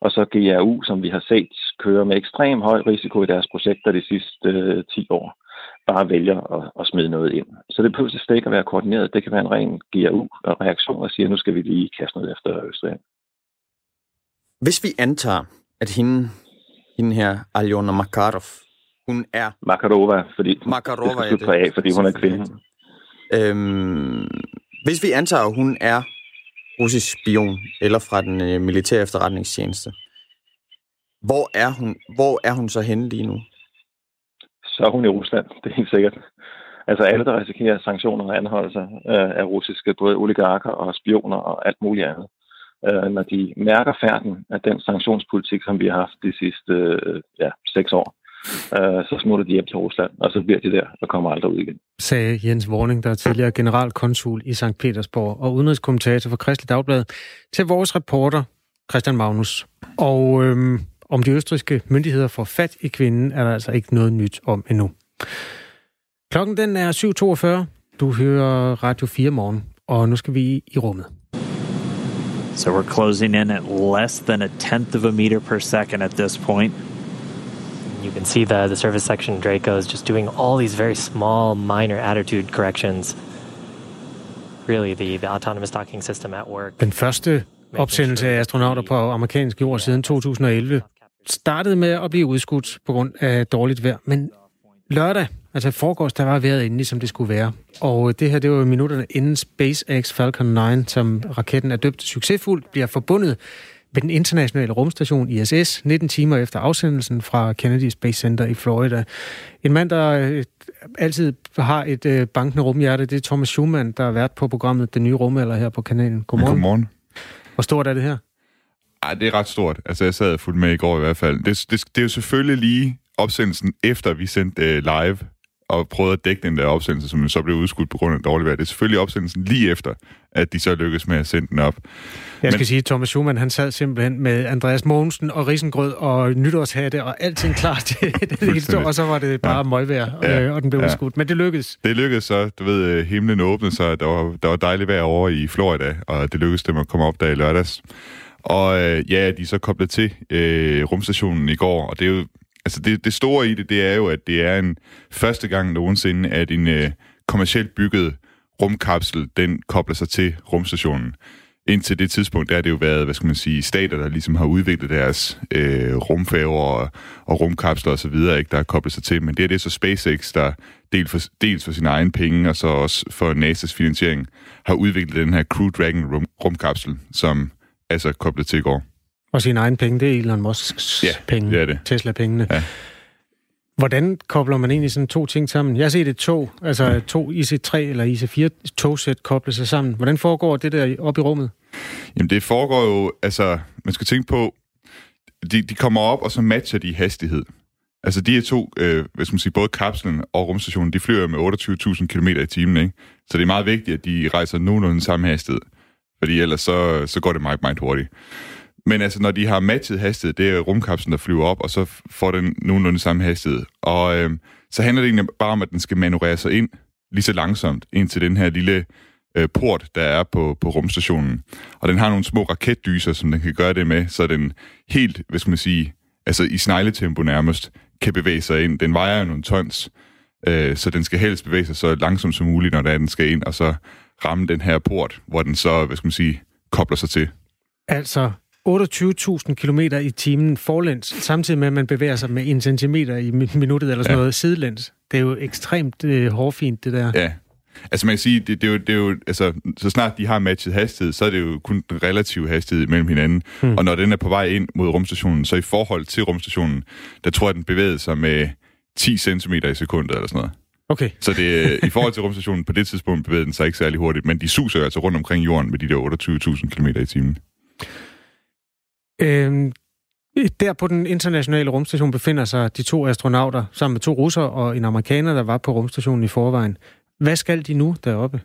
Speaker 11: og så GRU, som vi har set kører med ekstrem høj risiko i deres projekter de sidste øh, 10 år, bare vælger at, at smide noget ind. Så det behøver slet ikke at være koordineret. Det kan være en ren GRU-reaktion, og siger, at nu skal vi lige kaste noget efter Østrig.
Speaker 12: Hvis vi antager, at hende, hende her, Aljona Makarov, hun er...
Speaker 11: Makarova, fordi
Speaker 12: Makarova,
Speaker 11: det skal af, fordi hun er kvinde.
Speaker 12: Øhm, hvis vi antager, at hun er russisk spion, eller fra den øh, militære efterretningstjeneste, hvor er, hun, hvor er hun så henne lige nu?
Speaker 11: Så er hun i Rusland, det er helt sikkert. Altså alle, der risikerer sanktioner og anholdelser øh, af russiske, både oligarker og spioner og alt muligt andet, øh, når de mærker færden af den sanktionspolitik, som vi har haft de sidste øh, ja, seks år, øh, så smutter de hjem til Rusland, og så bliver de der og kommer aldrig ud igen.
Speaker 1: Sagde Jens Warning, der er tidligere generalkonsul i St. Petersborg og udenrigskommentator for Kristelig Dagblad, til vores reporter Christian Magnus. Og øhm, om de østriske myndigheder får fat i kvinden, er der altså ikke noget nyt om endnu. Klokken den er 7.42. Du hører Radio 4 morgen, og nu skal vi i rummet.
Speaker 13: So we're closing in at less than a tenth of a meter per second at this point.
Speaker 14: You can see the, the service section Draco is just doing all these very small, minor attitude corrections. Really, the, the autonomous docking system at work.
Speaker 1: Den første opsendelse af astronauter på amerikansk jord siden 2011 startede med at blive udskudt på grund af dårligt vejr, men lørdag, altså forgårs, der var vejret endelig, som det skulle være. Og det her, det var minutterne inden SpaceX Falcon 9, som raketten er døbt succesfuldt, bliver forbundet ved den internationale rumstation ISS 19 timer efter afsendelsen fra Kennedy Space Center i Florida. En mand, der øh, altid har et øh, bankende rumhjerte, det er Thomas Schumann, der har været på programmet Den Nye Rumalder her på kanalen. Godmorgen.
Speaker 15: Godmorgen.
Speaker 1: Hvor stort er det her?
Speaker 15: Ej, det er ret stort. Altså, jeg sad og fulgte med i går i hvert fald. Det, det, det er jo selvfølgelig lige opsendelsen, efter vi sendte uh, live og prøvede at dække den der opsendelse, som så blev udskudt på grund af dårligt vejr. Det er selvfølgelig opsendelsen lige efter, at de så lykkedes med at sende den op.
Speaker 1: Jeg skal Men... sige, at Thomas Schumann, han sad simpelthen med Andreas Mogensen og risengrød og nytårshatte og alting klar til det og så var det bare ja. møgvejr, ja. Øh, og den blev ja. udskudt. Men det lykkedes.
Speaker 15: Det lykkedes så. Du ved, øh, himlen åbnede sig, der var, der var dejligt vejr over i Florida, og det lykkedes dem at komme op der i lørdags. Og øh, ja, de er så koblet til øh, rumstationen i går, og det er jo altså det, det store i det, det er jo, at det er en første gang nogensinde, at en øh, kommercielt bygget rumkapsel, den kobler sig til rumstationen. Indtil det tidspunkt, der er det jo været, hvad skal man sige, stater, der ligesom har udviklet deres øh, rumfærger og, og rumkapsler og så videre, ikke, der har koblet sig til. Men det er det så SpaceX, der dels for, dels for sine egne penge, og så også for NASA's finansiering, har udviklet den her Crew Dragon rum, rumkapsel, som er så koblet til i går.
Speaker 1: Og sine egne penge, det er Elon Musks
Speaker 15: ja,
Speaker 1: penge.
Speaker 15: det er det.
Speaker 1: Tesla-pengene. Ja. Hvordan kobler man egentlig sådan to ting sammen? Jeg har set et tog, altså to IC3 eller IC4 togsæt koble sig sammen. Hvordan foregår det der op i rummet?
Speaker 15: Jamen det foregår jo, altså man skal tænke på, de, de kommer op, og så matcher de hastighed. Altså de her to, øh, hvis man siger, både kapslen og rumstationen, de flyver med 28.000 km i timen, ikke? Så det er meget vigtigt, at de rejser nogenlunde samme hastighed. Fordi ellers så, så går det meget, meget hurtigt. Men altså, når de har matchet hastighed, det er rumkapslen, der flyver op, og så får den nogenlunde samme hastighed. Og øh, så handler det egentlig bare om, at den skal manøvrere sig ind lige så langsomt ind til den her lille øh, port, der er på, på rumstationen. Og den har nogle små raketdyser, som den kan gøre det med, så den helt, hvad skal man sige, altså i snegletempo nærmest, kan bevæge sig ind. Den vejer jo nogle tons, øh, så den skal helst bevæge sig så langsomt som muligt, når den skal ind, og så ramme den her port, hvor den så, hvad skal man sige, kobler sig til.
Speaker 1: Altså 28.000 km i timen forlæns, samtidig med, at man bevæger sig med en centimeter i minuttet eller sådan ja. noget sidelæns. Det er jo ekstremt øh, hårfint, det der.
Speaker 15: Ja, Altså man kan sige, det, det, er jo, det er jo, altså, så snart de har matchet hastighed, så er det jo kun den relative hastighed mellem hinanden. Hmm. Og når den er på vej ind mod rumstationen, så i forhold til rumstationen, der tror jeg, den bevæger sig med 10 cm i sekundet eller sådan noget.
Speaker 1: Okay.
Speaker 15: Så det, i forhold til rumstationen på det tidspunkt bevæger den sig ikke særlig hurtigt, men de suser altså rundt omkring jorden med de der 28.000 km i timen.
Speaker 1: Øhm, der på den internationale rumstation befinder sig de to astronauter sammen med to russere og en amerikaner, der var på rumstationen i forvejen. Hvad skal de nu deroppe?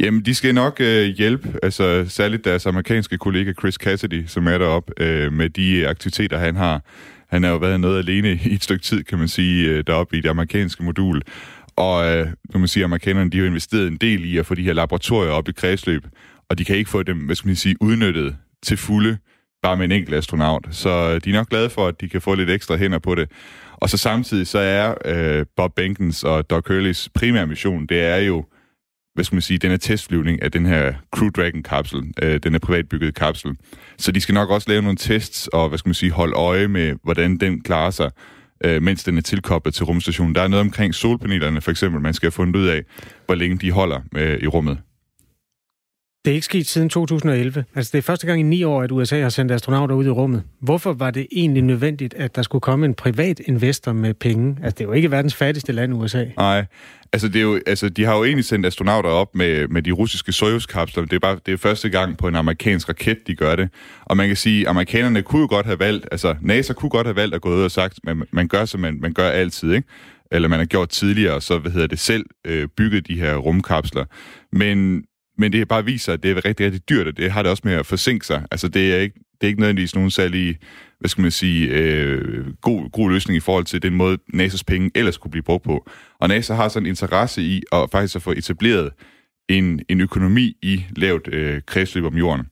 Speaker 15: Jamen, de skal nok øh, hjælpe, altså særligt deres amerikanske kollega Chris Cassidy, som er deroppe, øh, med de aktiviteter, han har. Han har jo været noget alene i et stykke tid, kan man sige, øh, deroppe i det amerikanske modul. Og øh, nu man sige, amerikanerne de har investeret en del i at få de her laboratorier op i kredsløb, og de kan ikke få dem, hvad skal man sige, udnyttet til fulde, bare med en enkelt astronaut. Så øh, de er nok glade for, at de kan få lidt ekstra hænder på det. Og så samtidig så er øh, Bob Benkens og Doug Hurleys primære mission, det er jo, hvad skal man sige, den er testflyvning af den her Crew Dragon-kapsel, øh, den er privatbygget kapsel. Så de skal nok også lave nogle tests og, hvad skal man sige, holde øje med, hvordan den klarer sig, øh, mens den er tilkoblet til rumstationen. Der er noget omkring solpanelerne, for eksempel, man skal have fundet ud af, hvor længe de holder øh, i rummet.
Speaker 1: Det er ikke sket siden 2011. Altså, det er første gang i ni år, at USA har sendt astronauter ud i rummet. Hvorfor var det egentlig nødvendigt, at der skulle komme en privat investor med penge? Altså, det er jo ikke verdens fattigste land, USA.
Speaker 15: Nej, altså, det er jo, altså de har jo egentlig sendt astronauter op med, med de russiske Soyuz-kapsler. Det er bare det er første gang på en amerikansk raket, de gør det. Og man kan sige, at amerikanerne kunne jo godt have valgt, altså NASA kunne godt have valgt at gå ud og sagt, at man, man gør, som man, man gør altid, ikke? eller man har gjort tidligere, så hvad hedder det selv øh, bygget de her rumkapsler. Men men det bare viser, at det er rigtig, rigtig dyrt, og det har det også med at forsinke sig. Altså, det er ikke, det er ikke nødvendigvis nogen særlig, hvad skal man sige, øh, god, god løsning i forhold til den måde, NASA's penge ellers kunne blive brugt på. Og NASA har sådan en interesse i at faktisk at få etableret en, en økonomi i lavt øh, kredsløb om jorden.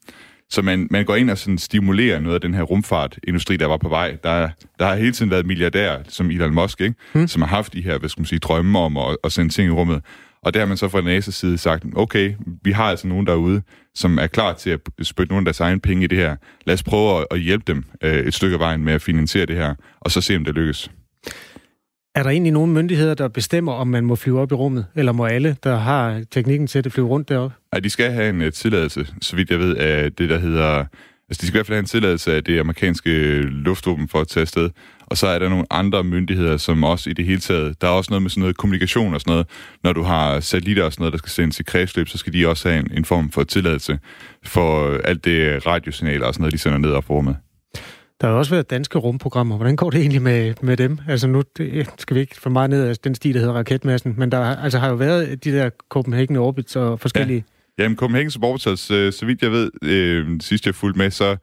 Speaker 15: Så man, man går ind og sådan stimulerer noget af den her rumfartindustri, der var på vej. Der, der har hele tiden været milliardærer, som Elon Musk, ikke? Hmm. som har haft de her, hvad skal man sige, drømme om at, at sende ting i rummet. Og der har man så fra NASA's side sagt, okay, vi har altså nogen derude, som er klar til at spytte nogle af deres egne penge i det her. Lad os prøve at hjælpe dem øh, et stykke af vejen med at finansiere det her, og så se, om det lykkes.
Speaker 1: Er der egentlig nogle myndigheder, der bestemmer, om man må flyve op i rummet? Eller må alle, der har teknikken til at flyve rundt deroppe?
Speaker 15: Nej, de skal have en uh, tilladelse, så vidt jeg ved, af det, der hedder... Altså, de skal i hvert fald have en tilladelse af det amerikanske luftvåben for at tage afsted. Og så er der nogle andre myndigheder, som også i det hele taget, der er også noget med sådan noget kommunikation og sådan noget. Når du har satellitter og sådan noget, der skal sendes i kredsløb, så skal de også have en, en form for tilladelse for alt det radiosignaler og sådan noget, de sender ned op rummet.
Speaker 1: Der har også været danske rumprogrammer. Hvordan går det egentlig med, med dem? Altså nu det, skal vi ikke for meget ned af den sti, der hedder Raketmassen, men der altså, har jo været de der Copenhagen Orbits og forskellige...
Speaker 15: Ja. Jamen, Copenhagen Orbiters, øh, så vidt jeg ved, øh, sidst jeg fulgte med, så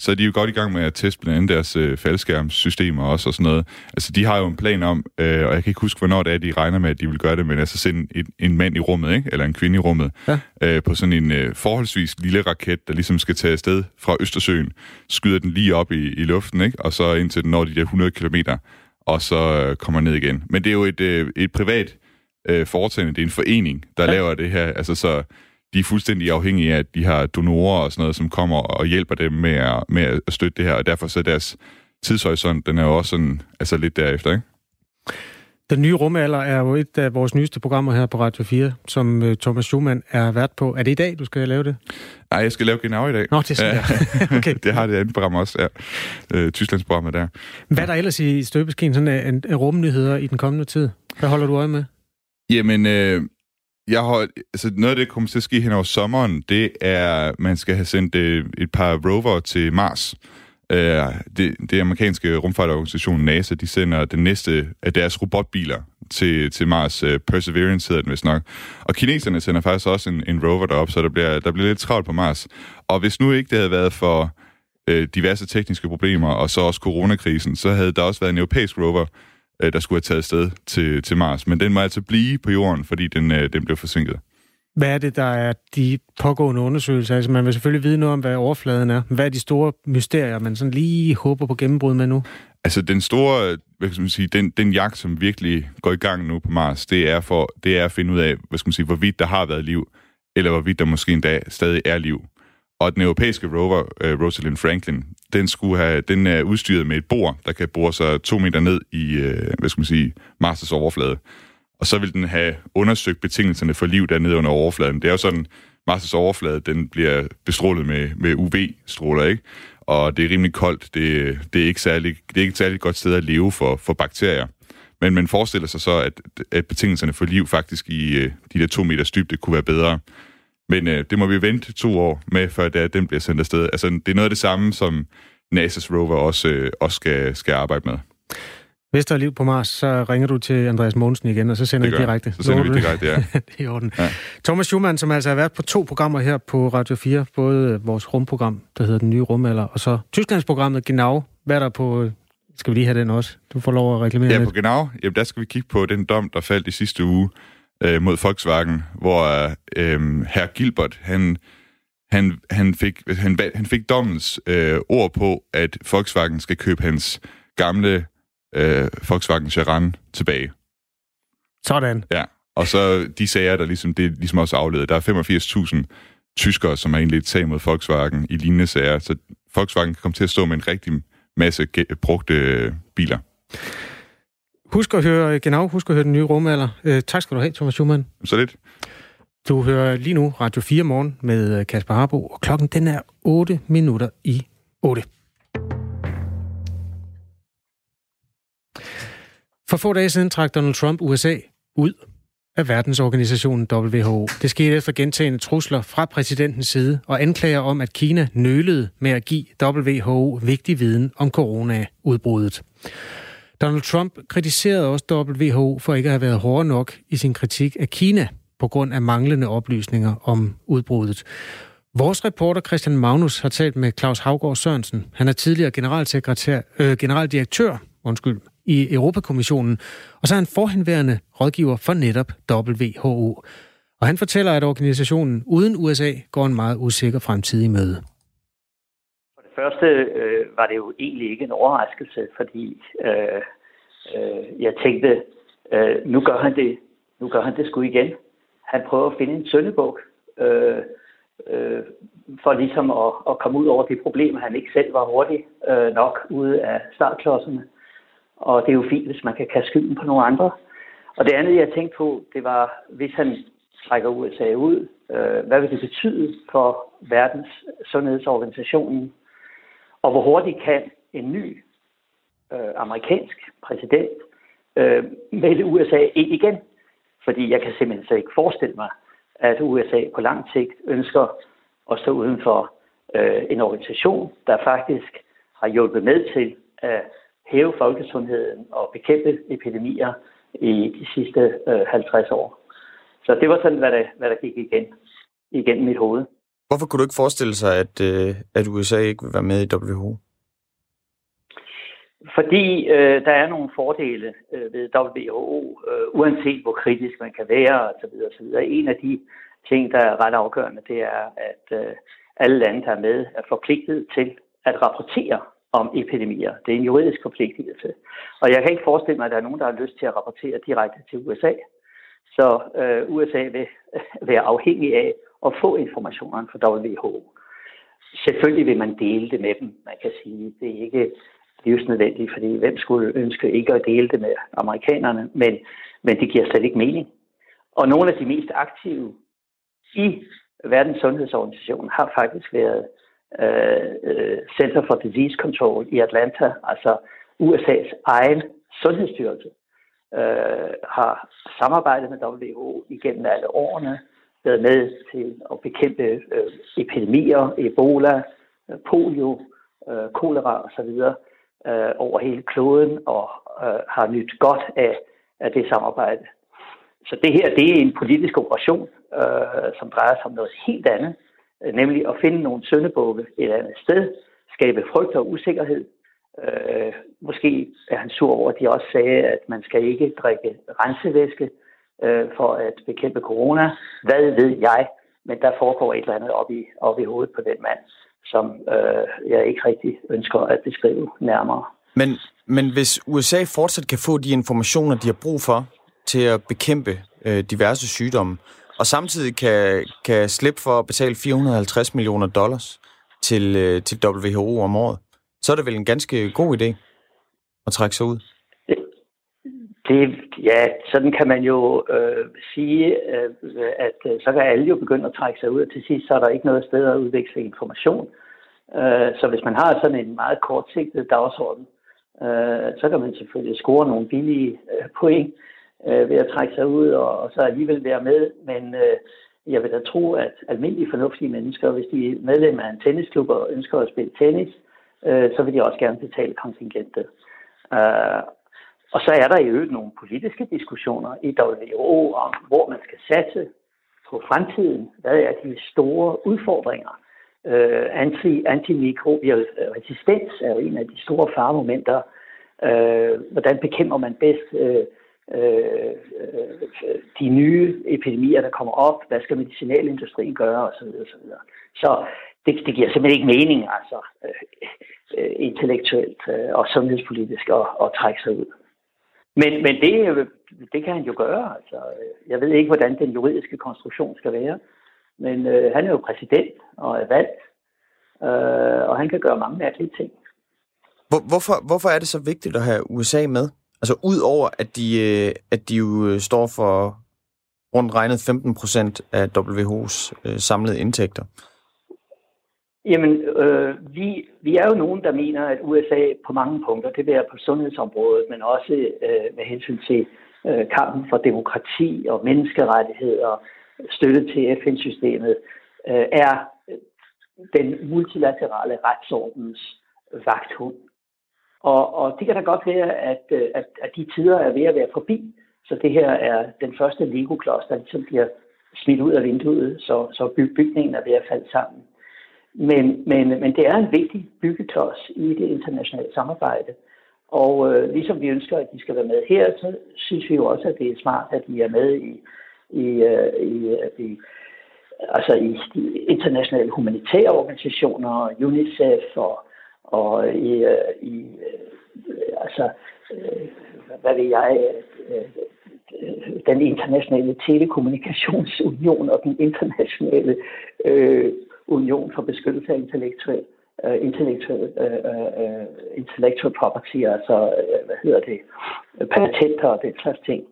Speaker 15: så er de jo godt i gang med at teste blandt andet deres øh, faldskærmssystemer også og sådan noget. Altså, de har jo en plan om, øh, og jeg kan ikke huske, hvornår det er, de regner med, at de vil gøre det, men altså sende en, en mand i rummet, ikke? eller en kvinde i rummet, ja. øh, på sådan en øh, forholdsvis lille raket, der ligesom skal tage afsted fra Østersøen, skyder den lige op i, i luften, ikke? og så indtil den når de der 100 km, og så øh, kommer ned igen. Men det er jo et, øh, et privat øh, foretagende, det er en forening, der ja. laver det her, altså så de er fuldstændig afhængige af, de har donorer og sådan noget, som kommer og hjælper dem med at, med at støtte det her, og derfor så deres tidshorisont, den er jo også sådan, altså lidt derefter, ikke?
Speaker 1: Den nye rumalder er jo et af vores nyeste programmer her på Radio 4, som uh, Thomas Schumann er vært på. Er det i dag, du skal lave det?
Speaker 15: Nej, jeg skal lave Genau i dag.
Speaker 1: Nå, det er sådan
Speaker 15: ja. okay. det har det andet program også, ja. Uh, Tysklands program der.
Speaker 1: Hvad er der ellers i støbeskeen sådan af, af rumnyheder i den kommende tid? Hvad holder du øje med?
Speaker 15: Jamen, øh, jeg har, altså noget af det, der kommer til at ske hen over sommeren, det er, at man skal have sendt et, et par rover til Mars. Øh, det, det amerikanske rumfartorganisation NASA, de sender den næste af deres robotbiler til, til Mars. Øh, Perseverance hedder den vist nok. Og kineserne sender faktisk også en, en rover derop, så der bliver, der bliver lidt travlt på Mars. Og hvis nu ikke det havde været for øh, diverse tekniske problemer, og så også coronakrisen, så havde der også været en europæisk rover, øh, der skulle have taget sted til, til Mars. Men den må altså blive på jorden, fordi den, øh, den blev forsinket.
Speaker 1: Hvad er det, der er de pågående undersøgelser? Altså, man vil selvfølgelig vide noget om, hvad overfladen er. Hvad er de store mysterier, man sådan lige håber på gennembrud med nu?
Speaker 15: Altså, den store, hvad skal man sige, den, den jagt, som virkelig går i gang nu på Mars, det er, for, det er at finde ud af, hvad skal man sige, hvorvidt der har været liv, eller hvorvidt der måske endda stadig er liv. Og den europæiske rover, uh, Rosalind Franklin, den, skulle have, den er udstyret med et bor, der kan bore sig to meter ned i, øh, hvad skal man sige, Mars' overflade og så vil den have undersøgt betingelserne for liv dernede under overfladen. Det er jo sådan, Mars' overflade, den bliver bestrålet med, med UV-stråler, ikke? Og det er rimelig koldt. Det, det, er ikke særlig, det er ikke et særligt godt sted at leve for, for bakterier. Men man forestiller sig så, at, at betingelserne for liv faktisk i øh, de der to meters dybde kunne være bedre. Men øh, det må vi vente to år med, før det, den bliver sendt afsted. Altså, det er noget af det samme, som NASA's rover også, øh, også skal, skal arbejde med.
Speaker 1: Hvis der er liv på Mars, så ringer du til Andreas Mogensen igen, og så sender vi direkte.
Speaker 15: Så sender vi direkte, ja.
Speaker 1: det er i orden. Ja. Thomas Schumann, som altså har været på to programmer her på Radio 4, både vores rumprogram, der hedder Den Nye Rumalder, og så Tysklandsprogrammet Genau. Hvad er der på... Skal vi lige have den også? Du får lov at reklamere
Speaker 15: Ja,
Speaker 1: lidt.
Speaker 15: på Genau, jamen, der skal vi kigge på den dom, der faldt i sidste uge øh, mod Volkswagen, hvor øh, herr Gilbert, han han, han, fik, han, han fik dommens øh, ord på, at Volkswagen skal købe hans gamle øh, Volkswagen Charan tilbage.
Speaker 1: Sådan.
Speaker 15: Ja, og så de sager, der ligesom, det er ligesom også afledet. Der er 85.000 tyskere, som har egentlig sag mod Volkswagen i lignende sager, så Volkswagen kan komme til at stå med en rigtig masse brugte øh, biler.
Speaker 1: Husk at høre genau, husk at høre den nye rumalder. Øh, tak skal du have, Thomas Schumann.
Speaker 15: Så lidt.
Speaker 1: Du hører lige nu Radio 4 morgen med øh, Kasper Harbo, og klokken den er 8 minutter i 8. For få dage siden trak Donald Trump USA ud af verdensorganisationen WHO. Det skete efter gentagende trusler fra præsidentens side og anklager om, at Kina nølede med at give WHO vigtig viden om coronaudbruddet. Donald Trump kritiserede også WHO for ikke at have været hård nok i sin kritik af Kina på grund af manglende oplysninger om udbruddet. Vores reporter Christian Magnus har talt med Claus Havgård Sørensen. Han er tidligere generalsekretær, øh, generaldirektør undskyld, i Europakommissionen, og så er han forhenværende rådgiver for netop WHO. Og han fortæller, at organisationen uden USA går en meget usikker fremtid i møde.
Speaker 16: Første øh, var det jo egentlig ikke en overraskelse, fordi øh, øh, jeg tænkte, øh, nu gør han det, nu gør han det sgu igen. Han prøver at finde en søndebog, øh, øh, for ligesom at, at komme ud over de problemer, han ikke selv var hurtig øh, nok ude af startklodserne. Og det er jo fint, hvis man kan kaste skylden på nogle andre. Og det andet, jeg tænkte på, det var, hvis han trækker USA ud, øh, hvad vil det betyde for verdens sundhedsorganisationen? Og hvor hurtigt kan en ny øh, amerikansk præsident øh, melde USA ind igen? Fordi jeg kan simpelthen så ikke forestille mig, at USA på lang sigt ønsker at stå uden for øh, en organisation, der faktisk har hjulpet med til at hæve folkesundheden og bekæmpe epidemier i de sidste øh, 50 år. Så det var sådan, hvad der, hvad der gik igen, igennem mit hoved.
Speaker 12: Hvorfor kunne du ikke forestille sig, at, øh, at USA ikke vil være med i WHO?
Speaker 16: Fordi øh, der er nogle fordele øh, ved WHO, øh, uanset hvor kritisk man kan være osv. osv. En af de ting, der er ret afgørende, det er, at øh, alle lande, der er med, er forpligtet til at rapportere om epidemier. Det er en juridisk forpligtelse. Og jeg kan ikke forestille mig, at der er nogen, der har lyst til at rapportere direkte til USA. Så øh, USA vil være afhængig af at få informationerne fra WHO. Selvfølgelig vil man dele det med dem. Man kan sige, det er ikke livsnødvendigt, fordi hvem skulle ønske ikke at dele det med amerikanerne, men, men det giver slet ikke mening. Og nogle af de mest aktive i Verdens Sundhedsorganisation har faktisk været øh, øh Center for Disease Control i Atlanta, altså USA's egen sundhedsstyrelse, øh, har samarbejdet med WHO igennem alle årene, været med til at bekæmpe øh, epidemier, Ebola, øh, polio, øh, kolera osv. Øh, over hele kloden og øh, har nyt godt af, af det samarbejde. Så det her, det er en politisk operation, øh, som drejer sig om noget helt andet, øh, nemlig at finde nogle søndebukke et andet sted, skabe frygt og usikkerhed. Øh, måske er han sur over, at de også sagde, at man skal ikke drikke rensevæske øh, for at bekæmpe corona. Hvad ved jeg? Men der foregår et eller andet op i, op i hovedet på den mand, som øh, jeg ikke rigtig ønsker at beskrive nærmere.
Speaker 12: Men, men hvis USA fortsat kan få de informationer, de har brug for til at bekæmpe øh, diverse sygdomme, og samtidig kan, kan slippe for at betale 450 millioner dollars til, øh, til WHO om året, så er det vel en ganske god idé at trække sig ud?
Speaker 16: Det, ja, sådan kan man jo øh, sige, øh, at øh, så kan alle jo begynde at trække sig ud, og til sidst så er der ikke noget sted at udveksle information. Øh, så hvis man har sådan en meget kortsigtet dagsorden, øh, så kan man selvfølgelig score nogle billige øh, point, øh, ved at trække sig ud og, og så alligevel være med. Men øh, jeg vil da tro, at almindelige fornuftige mennesker, hvis de er medlem af en tennisklub og ønsker at spille tennis, øh, så vil de også gerne betale kontingentet. Øh, og så er der i øvrigt nogle politiske diskussioner i WHO om, hvor man skal satse på fremtiden. Hvad er de store udfordringer? Øh, anti, antimikrobial resistens er jo en af de store faremomenter. Øh, hvordan bekæmper man bedst øh, øh, øh, de nye epidemier, der kommer op, hvad skal medicinalindustrien gøre Og så, videre, Så det, det giver simpelthen ikke mening, altså øh, øh, intellektuelt øh, og sundhedspolitisk at, at trække sig ud. Men, men det, det kan han jo gøre. Altså, jeg ved ikke, hvordan den juridiske konstruktion skal være, men øh, han er jo præsident og er valgt, øh, og han kan gøre mange mærkelige ting.
Speaker 12: Hvor, hvorfor, hvorfor er det så vigtigt at have USA med? Altså ud over, at de, øh, at de jo øh, står for rundt regnet 15 procent af WHO's øh, samlede indtægter.
Speaker 16: Jamen, øh, vi, vi er jo nogen, der mener, at USA på mange punkter, det vil være på sundhedsområdet, men også øh, med hensyn til øh, kampen for demokrati og menneskerettigheder, støtte til FN-systemet, øh, er den multilaterale retsordens vagthund. Og, og det kan da godt være, at, øh, at, at de tider er ved at være forbi. Så det her er den første Lego-klods, der ligesom bliver smidt ud af vinduet, så, så bygningen er ved at falde sammen. Men, men, men det er en vigtig byggeklods i det internationale samarbejde. Og øh, ligesom vi ønsker, at de skal være med her, så synes vi jo også, at det er smart, at de er med i, i, øh, i, øh, i altså i de internationale humanitære organisationer, UNICEF og og øh, i, øh, i øh, altså, øh, hvad ved jeg, øh, den internationale telekommunikationsunion og den internationale øh, union for beskyttelse af intellektuel øh, uh, intellectual, uh, øh, uh, øh, intellectual property, altså, uh, hvad hedder det, patenter og den slags ting.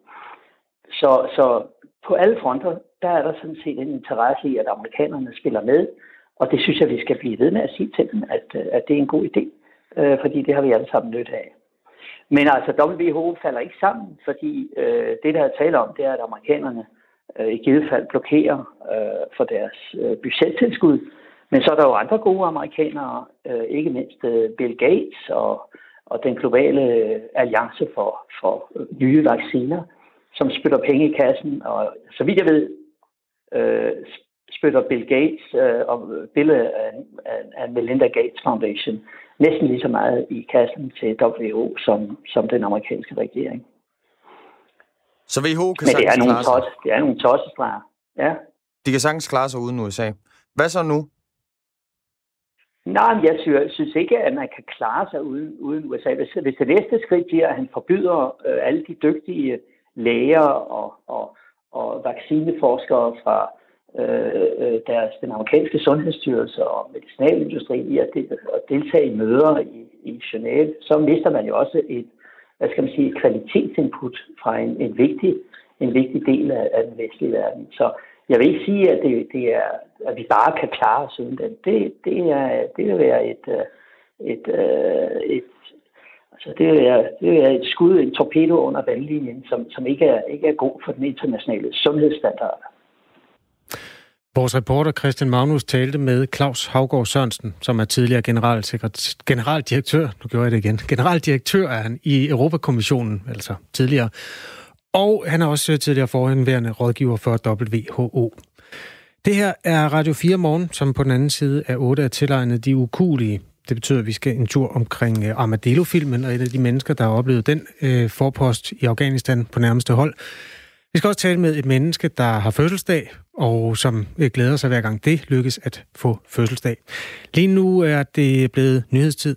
Speaker 16: Så, så på alle fronter, der er der sådan set en interesse i, at amerikanerne spiller med, og det synes jeg, vi skal blive ved med at sige til dem, at, at det er en god idé, øh, fordi det har vi alle sammen nyt af. Men altså, WHO falder ikke sammen, fordi øh, det, der er tale om, det er, at amerikanerne øh, i givet fald blokerer øh, for deres øh, budgettilskud. Men så er der jo andre gode amerikanere, øh, ikke mindst øh, Bill Gates og, og den globale øh, alliance for, for øh, nye vacciner, som spytter penge i kassen. Og så vidt jeg ved, øh, spytter Bill Gates øh, og billedet af, af, af Melinda Gates Foundation næsten lige så meget i kassen til WHO som, som den amerikanske regering.
Speaker 12: Så WHO kan
Speaker 16: Men det er, nogle tos, det er nogle tossestreger. Ja.
Speaker 12: De kan sagtens klare sig uden USA. Hvad så nu?
Speaker 16: Nej, jeg synes, ikke, at man kan klare sig uden, uden USA. Hvis, hvis det næste skridt bliver, at han forbyder øh, alle de dygtige læger og, og, og vaccineforskere fra, Øh, øh, deres, den amerikanske sundhedsstyrelse og medicinalindustrien i at, at deltage i møder i, i Genève, så mister man jo også et, hvad skal man sige, kvalitetsinput fra en, en, vigtig, en vigtig del af, af den vestlige verden. Så jeg vil ikke sige, at, det, det er, at vi bare kan klare os uden den. Det, det, er, det vil være et, øh, et, et, et Altså det er, det er et skud, en torpedo under vandlinjen, som, som ikke, er, ikke er god for den internationale sundhedsstandard.
Speaker 1: Vores reporter Christian Magnus talte med Claus Havgård Sørensen, som er tidligere generaldirektør, nu gjorde jeg det igen, generaldirektør er han i Europakommissionen, altså tidligere, og han er også tidligere forhenværende rådgiver for WHO. Det her er Radio 4 Morgen, som på den anden side af 8 er tilegnet de ukulige. Det betyder, at vi skal en tur omkring øh, Armadillo-filmen, og et af de mennesker, der har oplevet den øh, forpost i Afghanistan på nærmeste hold. Vi skal også tale med et menneske, der har fødselsdag, og som øh, glæder sig hver gang det lykkes at få fødselsdag. Lige nu er det blevet nyhedstid.